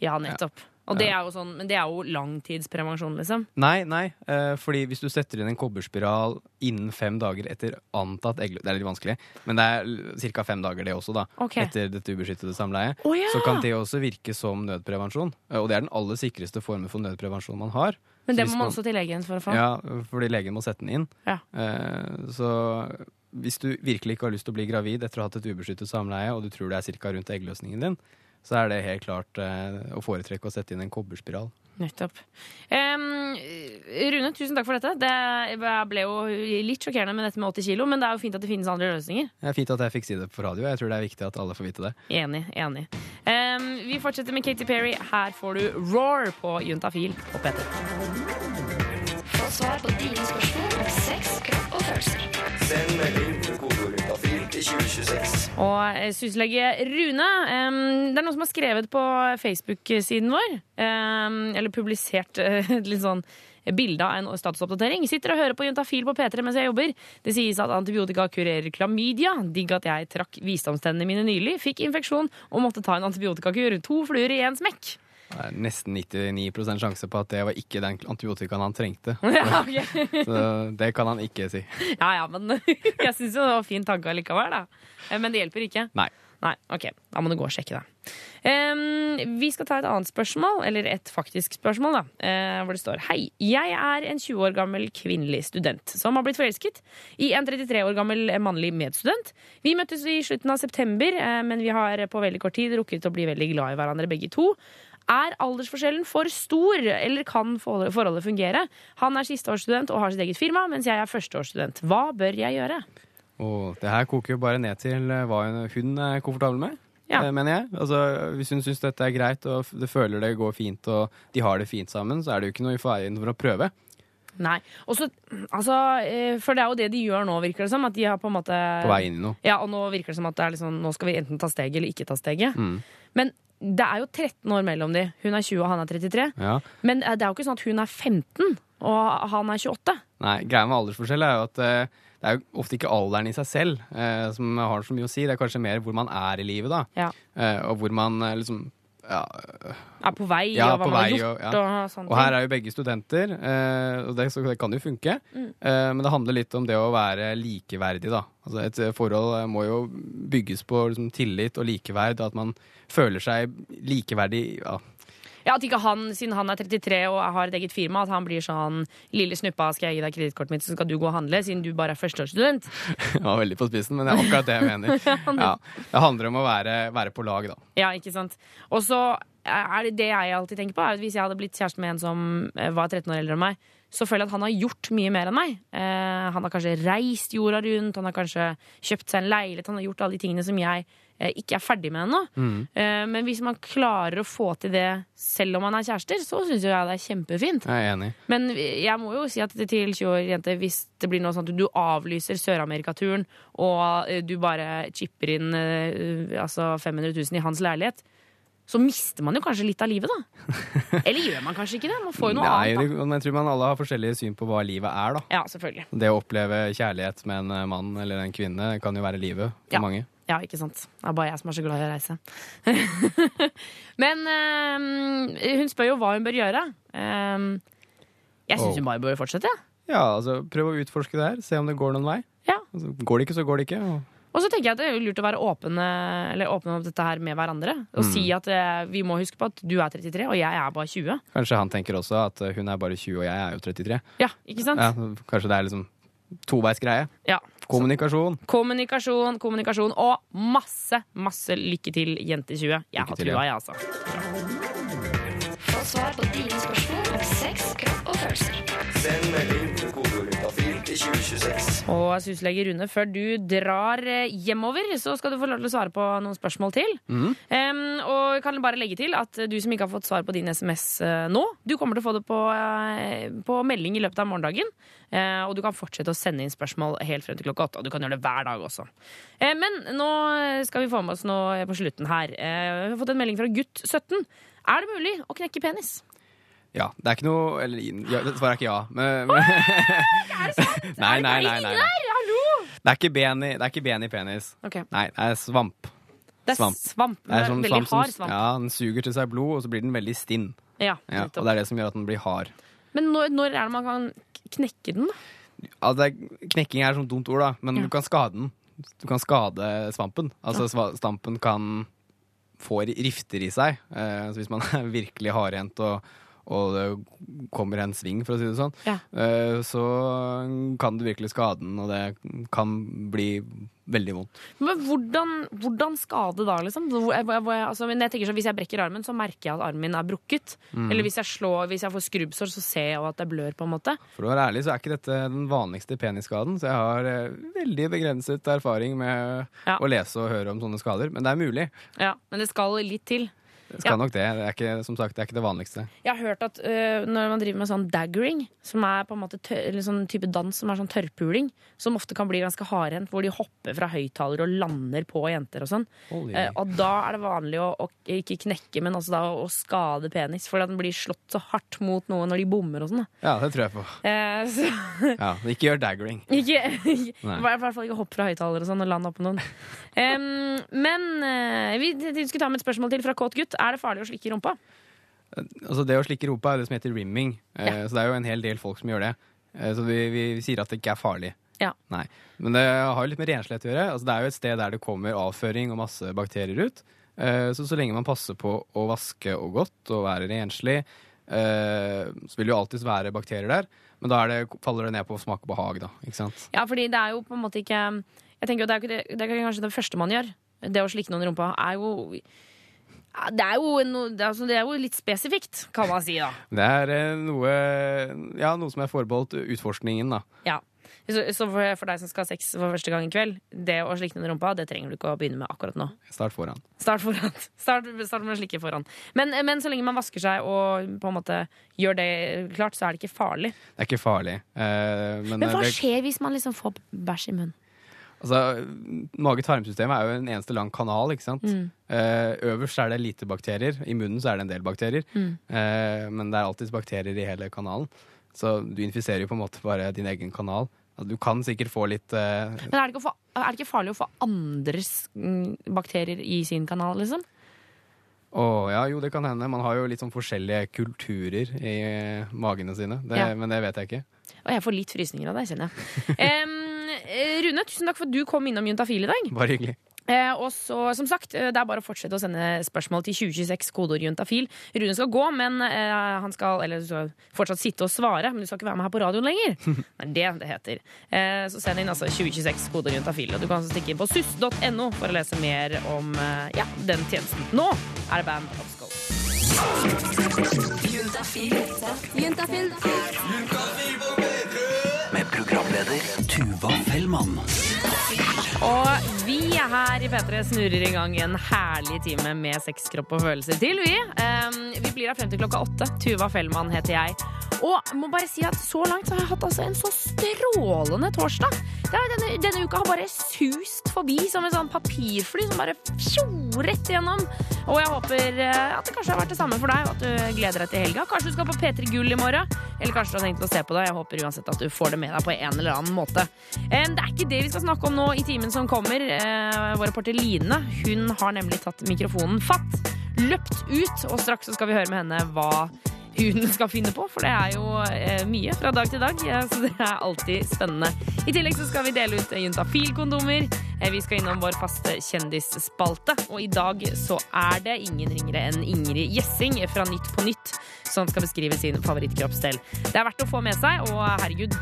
Ja, nettopp. Og det er jo sånn, men det er jo langtidsprevensjon, liksom. Nei, nei, eh, fordi hvis du setter inn en kobberspiral innen fem dager etter antatt eggløsning Det er litt vanskelig, men det er ca. fem dager, det også, da. Okay. Etter dette ubeskyttede samleiet. Oh, ja! Så kan det også virke som nødprevensjon. eh, Og det er den aller sikreste formen for nødprevensjon man har. Men det må man også til legen for å få. Ja, fordi legen må sette den inn. Ja. Eh, så hvis du virkelig ikke har lyst til å bli gravid etter å ha hatt et ubeskyttet samleie, og du tror det er ca. rundt eggløsningen din, så er det helt klart eh, å foretrekke å sette inn en kobberspiral. Nettopp. Um, Rune, tusen takk for dette. Det ble jo litt sjokkerende med dette med 80 kilo, men det er jo fint at det finnes andre løsninger. Det er fint at jeg fikk si det på radio. Jeg tror det er viktig at alle får vite det. Enig. enig. Um, vi fortsetter med Katy Perry. Her får du Roar på Juntafil og P3. Få svar på dine spørsmål om sex, kropp og følelser. Send melding 2026. Og eh, syslege Rune, det er noen som har skrevet på Facebook-siden vår, eller publisert eh, litt sånn bilde av en statusoppdatering. Sitter og hører på Juntafil på P3 mens jeg jobber. Det sies at antibiotika kurerer klamydia. Digg at jeg trakk visdomstennene mine nylig, fikk infeksjon og måtte ta en antibiotikakur. To fluer i én smekk. Det er nesten 99% sjanse på at det var ikke den antibiotikaen han trengte. Ja, okay. Så det kan han ikke si. Ja, ja, men jeg syns jo det var fin tanke allikevel, da. Eh, Men det hjelper ikke. Nei. Nei, ok, Da må du gå og sjekke det. Um, vi skal ta et annet spørsmål, eller et faktisk spørsmål, da. Uh, hvor det står Hei, jeg er en 20 år gammel kvinnelig student som har blitt forelsket i en 33 år gammel mannlig medstudent. Vi møttes i slutten av september, uh, men vi har på veldig kort tid rukket å bli veldig glad i hverandre begge to. Er aldersforskjellen for stor, eller kan forholdet fungere? Han er sisteårsstudent og har sitt eget firma, mens jeg er førsteårsstudent. Hva bør jeg gjøre? Oh, det her koker jo bare ned til eh, hva hun- er komfortabel med. ja. Mener jeg. Altså, hvis hun syns dette er greit og det føler det går fint og de har det fint sammen, så er det jo ikke noe i veien for å prøve. Nei. Også, altså, eh, for det er jo det de gjør nå, virker det som. At de har på en måte På vei inn i noe. Ja, og nå virker det som at det er liksom, nå skal vi enten ta steget eller ikke ta steget. Mm. Men det er jo 13 år mellom de. Hun er 20 og han er 33. Ja. Men eh, det er jo ikke sånn at hun er 15 og han er 28. Nei, greia med aldersforskjell er jo at uh, det er jo ofte ikke alderen i seg selv uh, som har så mye å si. Det er kanskje mer hvor man er i livet, da. Ja. Uh, og hvor man liksom ja, Er på vei, ja, og hva man har gjort. og, ja. Og, sånne og her er jo begge studenter, eh, og det, så det kan jo funke. Mm. Eh, men det handler litt om det å være likeverdig, da. Altså et eh, forhold må jo bygges på liksom, tillit og likeverd, at man føler seg likeverdig. Ja. Ja, At ikke han, siden han er 33 og har et eget firma, at han blir sånn 'Lille snuppa, skal jeg gi deg kredittkortet mitt, så skal du gå og handle', siden du bare er førsteårsstudent. Det var veldig på spissen, men det er akkurat det jeg mener. Ja, det handler om å være, være på lag, da. Ja, ikke sant. Og så er det det jeg alltid tenker på, er at hvis jeg hadde blitt kjæreste med en som eh, var 13 år eldre enn meg, så føler jeg at han har gjort mye mer enn meg. Eh, han har kanskje reist jorda rundt, han har kanskje kjøpt seg en leilighet, han har gjort alle de tingene som jeg ikke er ferdig med ennå. Mm. Eh, men hvis man klarer å få til det selv om man er kjærester, så syns jeg det er kjempefint. Jeg er enig. Men jeg må jo si at til 20 år jente, hvis det blir noe sånn at du avlyser Sør-Amerikaturen, og eh, du bare chipper inn eh, altså 500 000 i hans leilighet, så mister man jo kanskje litt av livet, da. Eller gjør man kanskje ikke det? Man får jo noe Nei, annet, Da. men jeg tror man alle har forskjellige syn på hva livet er, da. Ja, selvfølgelig. Det å oppleve kjærlighet med en eh, mann eller en kvinne kan jo være livet for Ja. mange. Ja, ikke sant. Det er bare jeg som er så glad i å reise. Men eh, hun spør jo hva hun bør gjøre. Eh, jeg syns hun bare bør fortsette. Ja. Ja, altså prøv å utforske det her. Se om det går noen vei. Ja. Altså, går det ikke, så går det ikke. Og Og så tenker jeg at det er lurt å være eller åpne om dette her med hverandre. Og Mm. si at eh, vi må huske på at du er 33, og jeg er bare 20. kanskje han tenker også at eh, hun er bare 20 og jeg er jo 33. Ja, ikke sant? Ja, kanskje det er liksom toveisgreie. Ja. Kommunikasjon. Kommunikasjon, kommunikasjon og masse, masse lykke til, jente 20. Jeg har til, trua, ja. jeg, altså. Få svar på dine spørsmål Og syslege Rune, før du drar eh, hjemover, så skal du få lov til å svare på noen spørsmål til. Mm. Um, og jeg kan bare legge til at du som ikke har fått svar på din SMS uh, nå, du kommer til å få det på, uh, på melding i løpet av morgendagen. Uh, og du kan fortsette å sende inn spørsmål helt frem til klokka åtte. Og du kan gjøre det hver dag også. Eh, men nå skal vi få med oss noe på slutten her. Eh, vi har fått en melding fra gutt 17. Er det mulig å knekke penis? Ja, det er ikke noe Eller ja, det svaret er ikke ja. Men, men, nei, nei, nei, nei, nei. Hallo! Det er ikke ben i, det er ikke ben i penis. Ok. Nei, det er svamp. Det er svamp. Det er sånn veldig svamp som- hard svamp. Ja, Den suger til seg blod, og så blir den veldig stinn. Ja, Ja, og det er det som gjør at den blir hard. Men når, når er det man kan knekke den. Altså, det er, knekking er sånn dumt ord, da, men du kan skade den. Du kan skade svampen. Altså svampen kan få rifter i seg. Eh, så hvis man er virkelig hardhendt og, og det kommer en sving, for å si det sånn, Ja. eh, så kan du virkelig skade den, og det kan bli veldig vondt. Men hvordan, hvordan skade da, liksom? Hvor, hvor, altså, men jeg tenker så, Hvis jeg brekker armen, så merker jeg at armen min er brukket. Mm. Eller hvis jeg slår, hvis jeg får skrubbsår, så ser jeg at det blør. på en måte For å være ærlig så er ikke dette den vanligste penisskaden, så jeg har eh, veldig begrenset erfaring med Ja. å lese og høre om sånne skader. Men det er mulig. Ja, Men det skal litt til. Skal Ja. nok det. Det er ikke, som sagt, det er ikke det vanligste. Jeg har hørt at uh, når man driver med sånn daggering, som er på en måte tør, sånn type dans som er sånn tørrpuling, som ofte kan bli ganske hardhendt, hvor de hopper fra høyttaler og lander på jenter og sånn, eh, og da er det vanlig å, å ikke knekke, men altså da å skade penis, fordi den blir slått så hardt mot noe når de bommer og sånn. Ja, det tror jeg på. Uh, Ja, Ikke gjør daggering. Ikke, I hvert fall ikke hopp fra høyttaler og sånn og land oppå noen. Um, men eh, vi, vi skulle ta med et spørsmål til fra kåt gutt. Er det farlig å slikke rumpa? Altså Det å slikke rumpa er det som heter rimming. ja. Så det er jo en hel del folk som gjør det. Eh, Så vi, vi sier at det ikke er farlig. Ja. Nei. Men det har jo litt med renslighet å gjøre. Altså Det er jo et sted der det kommer avføring og masse bakterier ut. Eh, Så så lenge man passer på å vaske og godt og være renslig, eh, så vil det jo alltids være bakterier der. Men da er det, faller det ned på smak og behag, da. Ikke sant? Ja, fordi det er jo på en måte ikke Jeg tenker jo det er, det er kanskje det første man gjør. Det å slikke noen i rumpa er jo ja, det er, jo no, det, altså, det er jo litt spesifikt, kan man si, da. Det er eh, noe, ja, noe som er forbeholdt utforskningen, da. Ja. Så, så for, for deg som skal ha sex for første gang i kveld, det å slikke den rumpa, det trenger du ikke å begynne med akkurat nå. Start foran. Start foran. Start, start med å slikke foran. Men, men så lenge man vasker seg og på en måte gjør det klart, så er det ikke farlig. Det er ikke farlig. eh, men Men hva det, skjer hvis man liksom får bæsj i munnen? Altså, Mage-tarmsystemet er jo en eneste lang kanal. ikke sant? Mm. Eh, øverst er det lite bakterier. I munnen så er det en del bakterier. Mm. Eh, men det er alltid bakterier i hele kanalen. Så du infiserer jo på en måte bare din egen kanal. Altså, du kan sikkert få litt eh, Men er det, få, er det ikke farlig å få andres mm, bakterier i sin kanal, liksom? Å ja, jo, det kan hende. Man har jo litt sånn forskjellige kulturer i eh, magene sine. Det, Ja. Men det vet jeg ikke. Og jeg får litt frysninger av deg, kjenner jeg. Eh, Rune, tusen takk for at du kom innom Juntafil i dag. Bare hyggelig. Eh, og så, som sagt, eh, det er bare å fortsette å sende spørsmål til 2026, kodeord juntafil. Rune skal gå, men eh, han skal eller du skal fortsatt sitte og svare. Men du skal ikke være med her på radioen lenger. Det er det det heter. Eh, så send inn altså 2026, kodeord juntafil. Og du kan også stikke inn på suss.no for å lese mer om eh, ja, den tjenesten. Nå er det Band of Skull. Juntafil. Juntafil. Med programleder Tuva Fellmann. Og vi er her i P3 snurrer i gang en herlig time med sex, kropp og følelser til, vi. Um, vi blir her frem til klokka åtte. Tuva Fellmann heter jeg. Og må bare si at så langt så har jeg hatt altså en så strålende torsdag. Er, denne, denne uka har bare sust forbi som en sånn papirfly som bare fjo, rett igjennom. Og jeg håper eh, at det kanskje har vært det samme for deg, og at du gleder deg til helga. Kanskje du skal på P3 Gull i morgen, eller kanskje du har tenkt å se på det. Jeg håper uansett at du får det med deg på en eller annen måte. Eh, Det er ikke det vi skal snakke om nå i timen som kommer. Eh, Vår reporter Line hun har nemlig tatt mikrofonen fatt, løpt ut, og straks så skal vi høre med henne hva hun skal finne på, for det er jo eh, mye fra dag til dag, så det er alltid spennende. I tillegg så skal vi dele ut juntafil-kondomer. Eh, Vi skal innom vår faste kjendisspalte, og i dag så er det ingen ringere enn Ingrid Gjessing fra Nytt på Nytt som skal beskrive sin favorittkroppsdel. Det er verdt å få med seg, og herregud,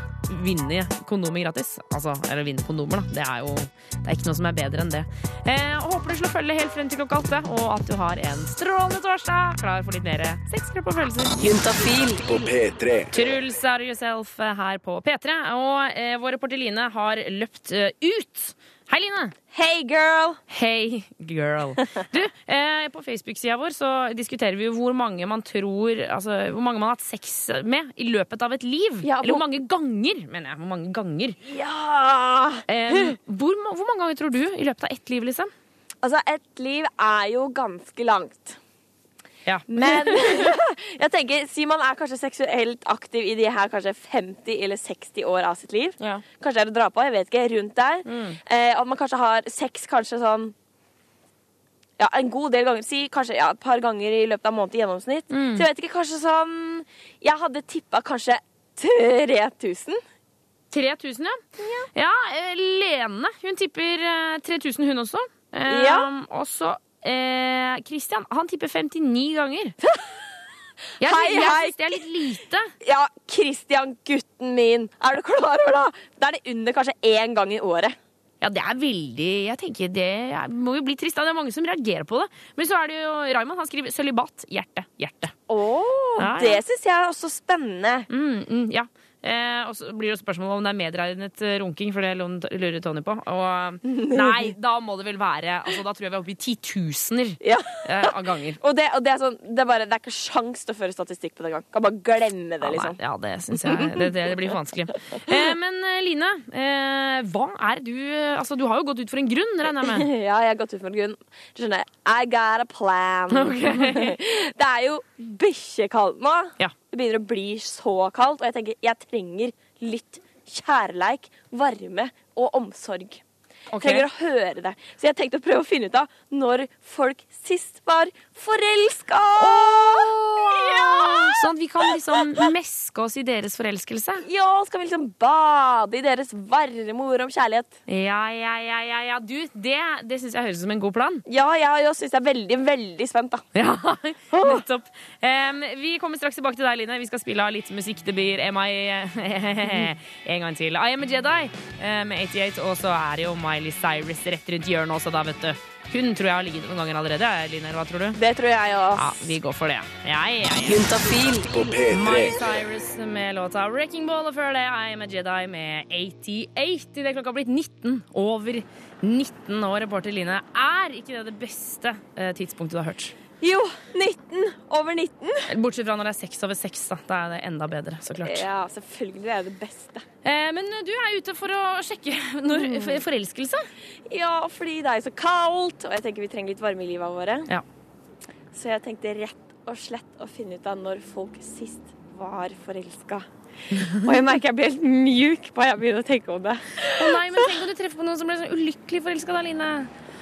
vinne kondomer gratis. Altså, eller vinne kondomer, da. Det er jo det er ikke noe som er bedre enn det. Eh, håper du slår følge helt frem til klokka åtte, og at du har en strålende torsdag klar for litt mer sex, kropp og følelser. Juntafil på P3. Truls are yourself her på P3, og eh, vår reporter Line har løpt eh, ut. Hei, Line. Hey, girl. Hey, girl. Du, eh, på Facebook-sida vår så diskuterer vi jo hvor mange man tror Altså hvor mange man har hatt sex med i løpet av et liv. Eller hvor mange ganger, mener jeg. Hvor mange ganger. Ja! Eh, hvor, hvor mange ganger tror du i løpet av ett liv, liksom? Altså, et liv er jo ganske langt. Ja. Men jeg tenker, si man er kanskje seksuelt aktiv i de her kanskje 50 eller 60 år av sitt liv. Kanskje det er å dra på, jeg vet ikke, rundt der. Eh, at man kanskje har sex kanskje sånn ja, en god del ganger. Si kanskje ja, et par ganger i løpet av en måned i gjennomsnitt. Så jeg vet ikke, kanskje sånn Jeg hadde tippa kanskje 3000. 3000, ja. Ja, Ja, Lene hun tipper eh, 3000, hun også. Ja. Ja. Og så eh, Christian, han tipper 59 ganger. Jeg, Hei, jeg synes syns det er litt lite. Ja, Christian, gutten min. Er du klar over det? Da er det under kanskje én gang i året. Ja, det er veldig Jeg tenker Det må jo bli trist. Det er mange som reagerer på det. Men så er det jo Raymond. Han skriver 'sølibat'. Hjerte. Hjerte. Åh, Ja, ja. Det syns jeg er også spennende. Mm, mm, ja. Eh, og så blir det spørsmål om det er medregnet eh, runking, for det lurer Tony på. Og nei, da må det vel være altså, Da tror jeg vi er oppe i titusener eh, av ganger. Og, det, og det, er sånn, det, er bare, det er ikke sjans til å føre statistikk på det engang. Kan bare glemme det, liksom. Ja, det syns jeg det, det, blir for vanskelig. Eh, men eh, Line, eh, hva er du eh, Altså, du har jo gått ut for en grunn, regner jeg med? ja, jeg har gått ut for en grunn. Du skjønner, I got a plan. Okay. det er jo bikkjekaldt nå. Ja. Det begynner å bli så kaldt, og jeg tenker jeg trenger litt kjærleik, varme og omsorg. Jeg Trenger å høre det. Så jeg tenkte å prøve å finne ut av når folk sist var forelska. Ja! Sånn at vi kan liksom meske oss i deres forelskelse? Ja, skal vi liksom bade i deres varme ord om kjærlighet? Ja, ja, ja, ja, ja. Du, det, det syns jeg høres ut som en god plan. Ja, jeg ja, syns jeg er veldig, veldig spent, da. Ja, nettopp. Um, vi kommer straks tilbake til deg, Line. Vi skal spille av litt musikk. Det blir MI en gang til. I am a Jedi med med 88, og så er det jo Miley Cyrus rett rundt hjørnet også, da, vet du. Hun tror jeg har ligget noen ganger allerede. Line, hva tror du? Det tror jeg òg. Ja, vi går for det. Ja, ja, ja. My på P3. Miley Cyrus med låta 'Wrecking Ball', og før det I am a Jedi med 88. det klokka har blitt 19 over 19 år, reporter Line. Er ikke det det beste eh, tidspunktet du har hørt? Jo, 19 over 19. Bortsett fra når det er 6 over 6, Da. da er det enda bedre, så klart. Ja, selvfølgelig er det beste. Eh, men du er ute for å sjekke når, for, forelskelse? Ja, fordi det er så kaldt, og jeg tenker vi trenger litt varme i livet våre. Ja. Så jeg tenkte rett og slett å finne ut av når folk sist var forelska. Og jeg merker jeg blir helt mjuk bare jeg begynner å tenke om det. Å nei, men tenk om du treffer på noen som ble så ulykkelig forelska da, Line.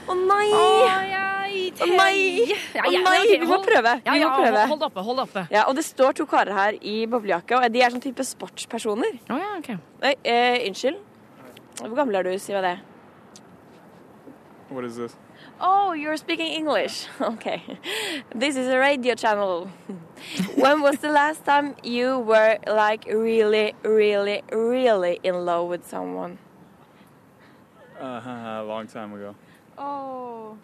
Å nei! Å, nei! Ja, Å ja, nei! Vi må prøve. Ja, Vi ja, må prøve. Hold oppe. hold oppe. Ja, og det står to karer her i boblejakke, og de er sånn type sportspersoner. Å ja, ok. Nei, eh, unnskyld. Hvor gammel er du? Si meg det. What is this? Oh, you're speaking English. Okay. This is a radio channel. when was the last time you were like really, really, really in love with someone? Uh, a long time ago. Oh.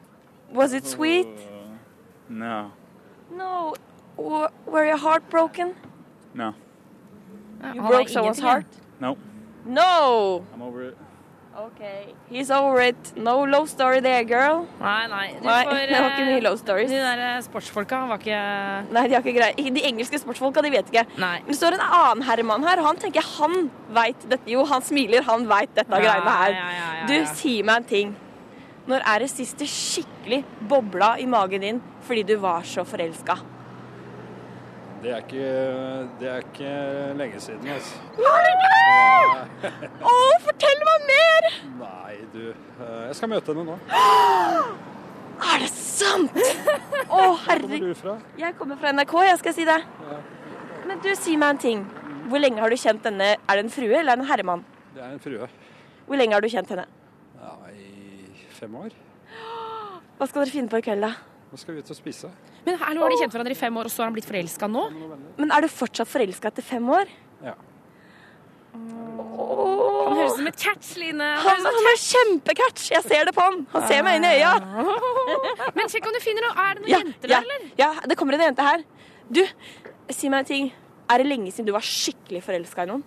Was it sweet? Uh, no, No. W- were you heartbroken? no, You broke someone's heart? no. No! I'm over it. Okay. He's over it. No love story there, girl. Nei, nei. Du Nei, får, det var ikke eh, mye love stories. De der eh, sportsfolka var ikke Nei, de har ikke greie. De engelske sportsfolka, de vet ikke. Nei. Men det står en annen herremann her, og han tenker han veit dette. Jo, han smiler, han veit dette Ja, greiene her. ja, ja, ja, Du, si meg en ting. Når er det siste skikkelig bobla i magen din fordi du var så forelska? Det er ikke, det er ikke lenge siden, altså. Å, fortell meg mer! Nei, du. eh, Jeg skal møte henne nå. Er det sant? Å, Hvor kommer du fra? Jeg kommer fra NRK, jeg skal si det. Men du, si meg en ting. Hvor lenge har du kjent denne Er det en frue eller er en herremann? Det er en frue. Hvor lenge har du kjent henne? Ja, I fem år. Hva skal dere finne på i kveld, da? Nå skal vi ut og spise. Men hallo, har de kjent hverandre i fem år, og så har han blitt forelska nå? Men er du fortsatt forelska etter fem år? Ja. som et catch, Line. Han, han er kjempecatch! Jeg ser det på han. Han ser meg inn i øya. Men sjekk om du finner noe. Er det noen Ja, jenter ja, der, eller? ja, det kommer en jente her. Du, si meg en ting. Er det lenge siden du var skikkelig forelska i noen?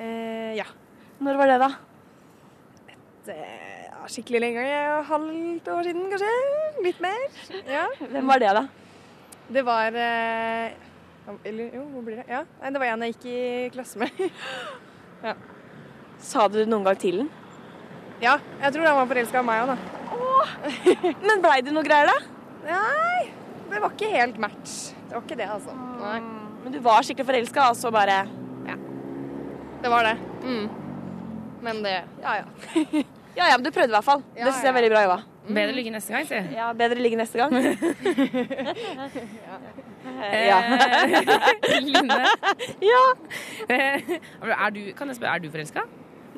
Eh, ja. Når var det, da? Det skikkelig lenge. Halvt år siden, kanskje? Litt mer. Ja. Hvem var det, da? Det var eh, Eller jo, hvor blir det? Ja, Nei, det var en jeg gikk i klasse med. ja. Sa du noen gang til den? ja, jeg tror han var forelska i meg òg, da. Men blei det noe greier, da? Nei, det var ikke helt match. Det var ikke det, altså. Nei. Men du var skikkelig forelska, og så bare Det var det. Mm. Men det Ja, ja. Ja ja, men du prøvde i hvert fall. Ja, det syns jeg er veldig bra jobba. Bedre ligge neste gang, si. Ja, bedre ligge neste gang. Ja. Line. ja. Er du, kan jeg spørre, er du forelska?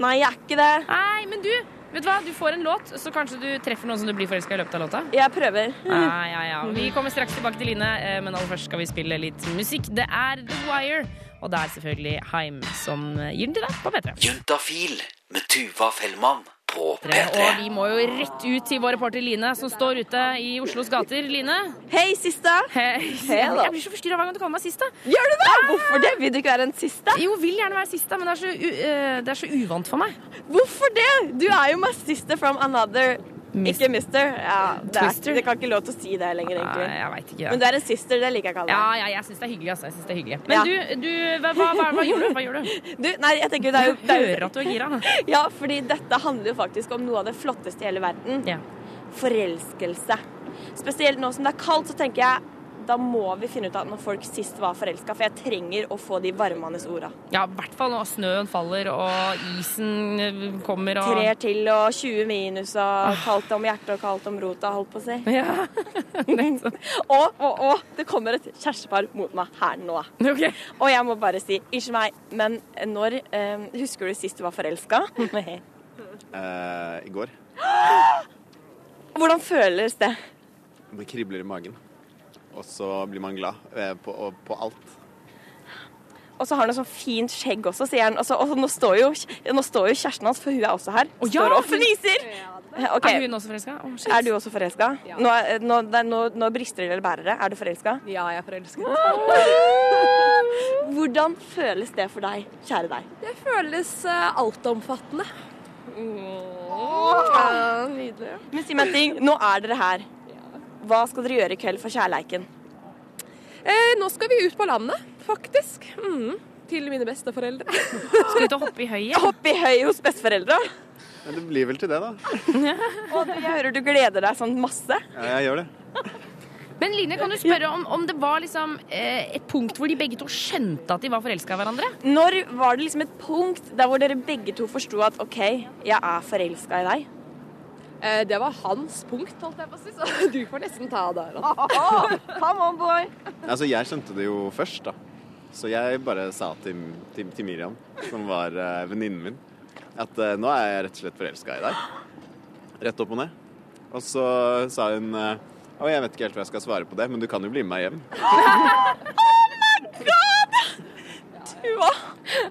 Nei, jeg er ikke det. Nei, men du, vet du hva? Du får en låt, så kanskje du treffer noen som du blir forelska i løpet av låta? Jeg prøver. Ah, ja, ja. Vi kommer straks tilbake til Line, eh, men aller først skal vi spille litt musikk. Det er The Wire, og det er selvfølgelig Heim som eh, gir den til deg på P3. Juntafil med Tuva Fellmann på P3. Og vi må jo rett ut til vår reporter Line, som står ute i Oslos gater. Line? Hei, sista. Hei. Hei, da. Jeg blir så forstyrra hver gang du kaller meg sista. Gjør du det? Hvorfor det? Vil du ikke være en siste? Jo, vil gjerne være sista, men det er, så, u eh, det er så uvant for meg. Hvorfor det? Du er jo my sister from another Ikke mister. Ja, det, er, det kan ikke lov til å si det lenger, egentlig. Ja, jeg vet ikke. Men du er en sister, det liker jeg å kalle Ja, deg. ja, jeg syns det er hyggelig. Altså. Jeg synes det er hyggelig. Men Ja. du, du hva, hva, hva, hva gjør du? Hva gjør du? Du, nei, jeg tenker det er jo det er Hører at du er gira. Ja, fordi dette handler jo faktisk om noe av det flotteste i hele verden. Forelskelse. Spesielt nå som det er kaldt, så tenker jeg da må vi finne ut av når folk sist var forelska, for jeg trenger å få de varmende orda. Ja, i hvert fall når snøen faller og isen eh, kommer og Trer til og 20 minus og kaldt om hjertet og kaldt om rota, holdt på å si. Ja. og, og, og det kommer et kjærestepar mot meg her nå. Og jeg må bare si, unnskyld meg, men når eh, Husker du sist du var forelska? uh, I går. Hvordan føles det? Det kribler i magen. Og så blir man glad eh, på, på alt. Og så har han et sånn fint skjegg også, sier han. Og, så, og nå, står jo, nå står jo kjæresten hans, for hun er også her, Å, ja, står og fniser. Okay. Er hun også forelska? Oh. Er du også forelska? Nå, er- nå, er- nå, nå brister det eller bærer det. Er du forelska? Ja, jeg er forelsket. Hvordan føles det for deg, kjære deg? Det føles uh, altomfattende. Ja, nydelig. Men si meg en ting. Nå er dere her. Hva skal dere gjøre i kveld for kjærleiken? Eh, nå skal vi ut på landet, faktisk. Mm. Til mine besteforeldre. Skal du ut og hoppe i høyet? Hoppe i høyet hos besteforeldra? Men det blir vel til det, da. Og jeg hører du gleder deg sånn masse. Ja, jeg gjør det. Men Line, kan du spørre om, om det var liksom, eh, et punkt hvor de begge to skjønte at de var forelska i hverandre? Når var det liksom et punkt der hvor dere begge to forsto at OK, jeg er forelska i deg? Eh, det var hans punkt, holdt jeg på å si, så du får nesten ta det. Come on, boy. Altså, jeg skjønte det jo først, da. Så jeg bare sa til, til, til Miriam, som var uh, venninnen min, at uh, nå er jeg rett og slett forelska i deg. Rett opp og ned. Og så sa hun uh, Å, jeg vet ikke helt hva jeg skal svare på det, men du kan jo bli med meg hjem. Tuva!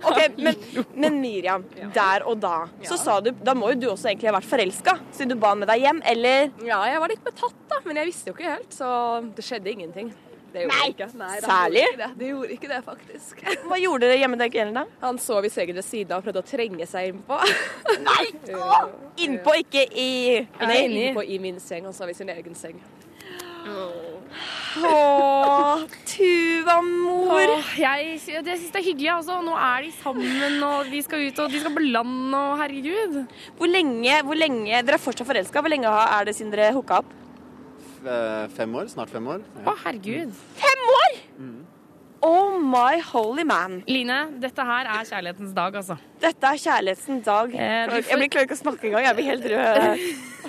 Ok, men, men Miriam, der og da, så sa du Da må jo du også egentlig ha vært forelska, siden du ba med deg hjem, eller? Ja, jeg var litt betatt, da, men jeg visste jo ikke helt, så det skjedde ingenting. Det gjorde Nei, ikke. Nei, da, særlig? gjorde ikke det. Det gjorde ikke det, faktisk. Hva gjorde dere hjemme den kvelden, da? Han sov i sengen ved siden av og prøvde å trenge seg innpå. Nei! Innpå, ikke i Nei, innpå i min seng. Han sov i sin egen seng. Å, Tuva, mor. Jeg jeg syns det er hyggelig, altså. Nå er de sammen, og de skal ut og de skal på land, og herregud. Hvor lenge, hvor lenge Dere er fortsatt forelska. Hvor lenge er det siden dere hooka opp? Eh, fem år. Snart fem år. Å, herregud. Fem år?! Oh my holy man. Line, dette her er kjærlighetens dag, altså. Dette er kjærlighetens dag. Eh, får- Jeg blir klarer ikke å snakke engang. Jeg blir helt rød.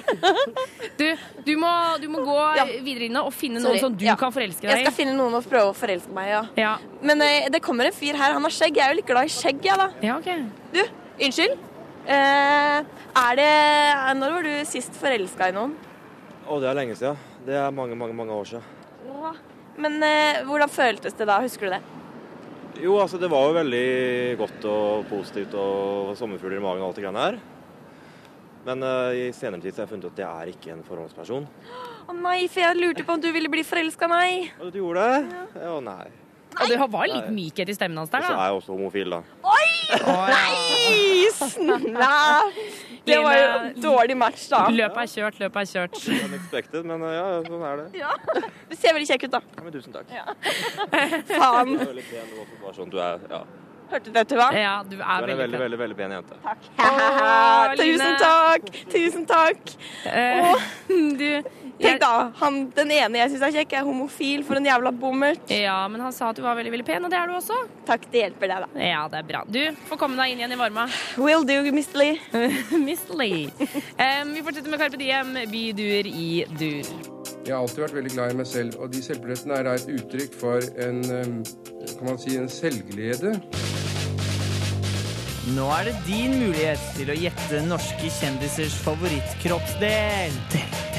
Du, du, må, du må gå videre inn og finne Sorry. noen som du Ja. kan forelske deg i. skal finne noen å prøve å forelske meg i, ja. Ja. Men eh, det kommer en fyr her. Han har skjegg. Jeg er jo litt glad i skjegg, jeg, da. Ja, okay. Du, unnskyld. Eh, er det Når var du sist forelska i noen? Å, det er lenge siden. Det er mange, mange mange år siden. Men eh, hvordan føltes det da? Husker du det? Jo, altså det var jo veldig godt og positivt og sommerfugler i magen og alt det greiene her. Men uh, i senere tid så har jeg funnet ut at jeg er ikke en forholdsperson. Å nei, for jeg lurte på om du ville bli forelska, nei. Og du gjorde det? Ja, nei. Og det var litt mykhet i stemmen hans Og der, så er jeg også homofil, da. Oi! Nei! Snæ! Det var jo dårlig match, da. Løpet er kjørt, løpet er kjørt. Unexpected, men eh, ja, sånn er det. Ja. Du ser veldig kjekk ut, da. Ja, men tusen takk. Faen. Du er veldig pen, du også, bare sånn du er. Ja. Hørte du dette, hva? Ja, du Du er er en veldig veldig, veldig, veldig pen jente. Haha, Tusen takk! Tusen takk. Uh, Åh, du, Tenk da, han, den ene jeg syns er kjekk, er homofil for en jævla bommert. Ja, men han sa at du var veldig veldig pen, og det er du også. Takk, det hjelper deg, da. Ja, det er bra. Du får komme deg inn igjen i varma. Will do, Miss Lee. Miss Lee. Um, vi fortsetter med Carpe Diem, bydur i dur. Jeg har alltid vært veldig glad i meg selv, og de selvbillettene er et uttrykk for en, kan man si, en selvglede. Nå er det din mulighet til å gjette norske kjendisers favorittkroppsdel.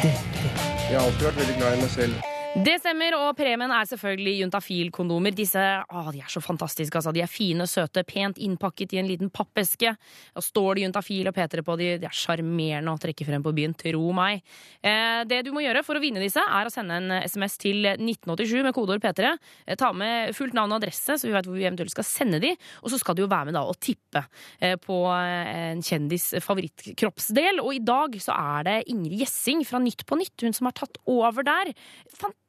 Jeg har alltid vært veldig glad i meg selv. Det stemmer, og premien er selvfølgelig juntafil-kondomer. Disse å, de er så fantastiske. Altså. De er fine, søte, pent innpakket i en liten pappeske. Og står det juntafil og P3 på de, de er sjarmerende å trekke frem på byen, tro meg. Eh, det du må gjøre for å vinne disse, er å sende en SMS til 1987 med kodeord P3. Eh, ta med fullt navn og adresse, så vi vet hvor vi eventuelt skal sende de. Og så skal du jo være med da og tippe eh, på eh, en kjendis favorittkroppsdel. Og i dag så er det Ingrid Gjessing fra Nytt på Nytt, hun som har tatt over der. Fantastisk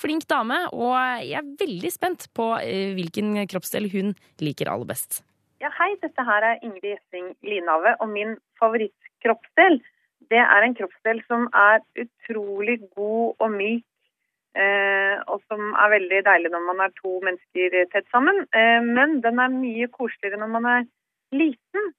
flink dame, og jeg er veldig spent på eh, hvilken kroppsdel hun liker aller best. Ja, hei, dette her er Ingrid Gjessing Linave, og min favorittkroppsdel, det er en kroppsdel som er utrolig god og myk, eh, og som er veldig deilig når man er to mennesker tett sammen. Eh, men den er mye koseligere når man er liten,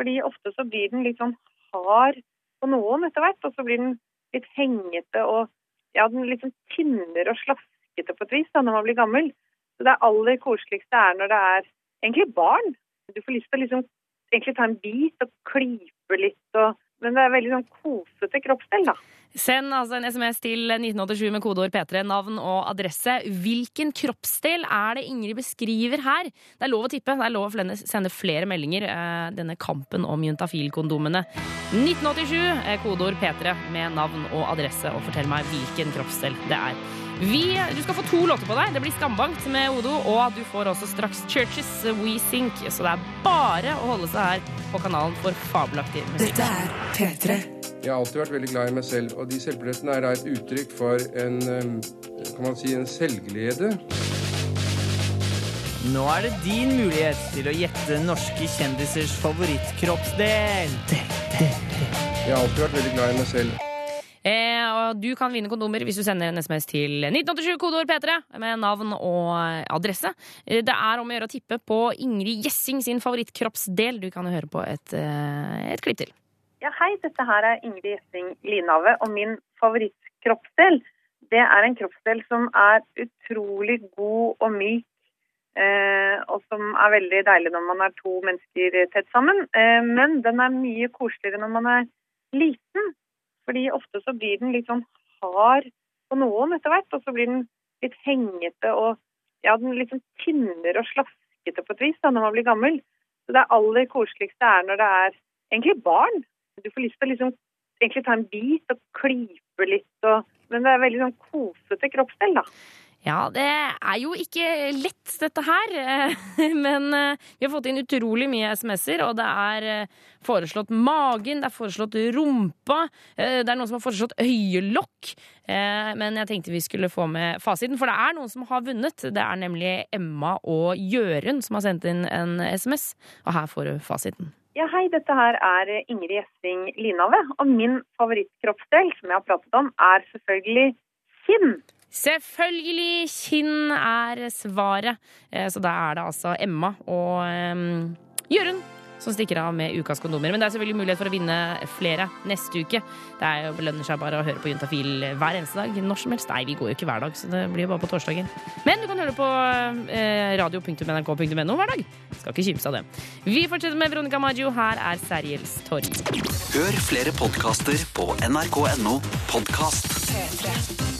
fordi ofte så blir den litt sånn hard på noen etter hvert, og så blir den litt hengete og ja, den liksom tynner og slaskete på et vis da, når man blir gammel. Så det aller koseligste er når det er egentlig barn. Du får lyst til å liksom egentlig ta en bit og klype litt, og, men det er veldig sånn kosete kroppsdel, da. Send altså en SMS til 1987 med kodeord P3, navn og adresse. Hvilken kroppsdel er det Ingrid beskriver her? Det er lov å tippe, det er lov å sende flere meldinger. eh, Denne kampen om juntafilkondomene. 1987, eh, kodeord P3 med navn og adresse, og fortell meg hvilken kroppsdel det er. Vi, du skal få to låter på deg. Det blir Skambankt med Odo, og du får også straks Churches We Think. Så det er bare å holde seg her på kanalen for fabelaktig musikk. Dette er P3. Jeg har alltid vært veldig glad i meg selv, og de selvbillettene er et uttrykk for en, um, kan man si, en selvglede. Nå er det din mulighet til å gjette norske kjendisers favorittkroppsdel. Jeg har alltid vært veldig glad i meg selv. Eh, og du kan vinne kondomer hvis du sender en SMS til 1987 kodeord P3 med navn og adresse. Eh, Det er om å gjøre å tippe på Ingrid Gjessing sin favorittkroppsdel. Du kan jo høre på et, eh, et klipp til. Ja, hei, dette her er Ingrid Gjessing Linhave, og min favorittkroppsdel, det er en kroppsdel som er utrolig god og myk, eh, og som er veldig deilig når man er to mennesker tett sammen. Eh, men den er mye koseligere når man er liten, fordi ofte så blir den litt sånn hard på noen etter hvert, og så blir den litt hengete og ja, den liksom tynner og slaskete på et vis da, når man blir gammel. Så det aller koseligste er når det er egentlig barn. Du får lyst til å liksom egentlig ta en bit og klype litt, og, men det er veldig sånn kosete kroppsdel, da. Ja, det er jo ikke lett, dette her. Men eh, vi har fått inn utrolig mye SMS-er, og det er eh, foreslått magen, det er foreslått rumpa, eh, det er noen som har foreslått øyelokk. Men jeg tenkte vi skulle få med fasiten, for det er noen som har vunnet. Det er nemlig Emma og Jørund som har sendt inn en SMS, og her får du fasiten. Ja, hei, dette her er Ingrid Gjessing Linave, og min favorittkroppsdel, som jeg har pratet om, er selvfølgelig kinn. Selvfølgelig! Kinn er svaret. Eh, Så da er det altså Emma og um, Jørund som stikker av med ukas kondomer. Men det er selvfølgelig mulighet for å vinne flere neste uke. Det er jo belønner seg bare å høre på Juntafil hver eneste dag. Når som helst. Nei, vi går jo ikke hver dag, så det blir jo bare på torsdager. Men du kan høre på eh, radio.nrk.no hver dag. Skal ikke kimse av det. Vi fortsetter med Veronica Maggio. Her er Sergels torg. Hør flere podkaster på nrk.no podkast. P3.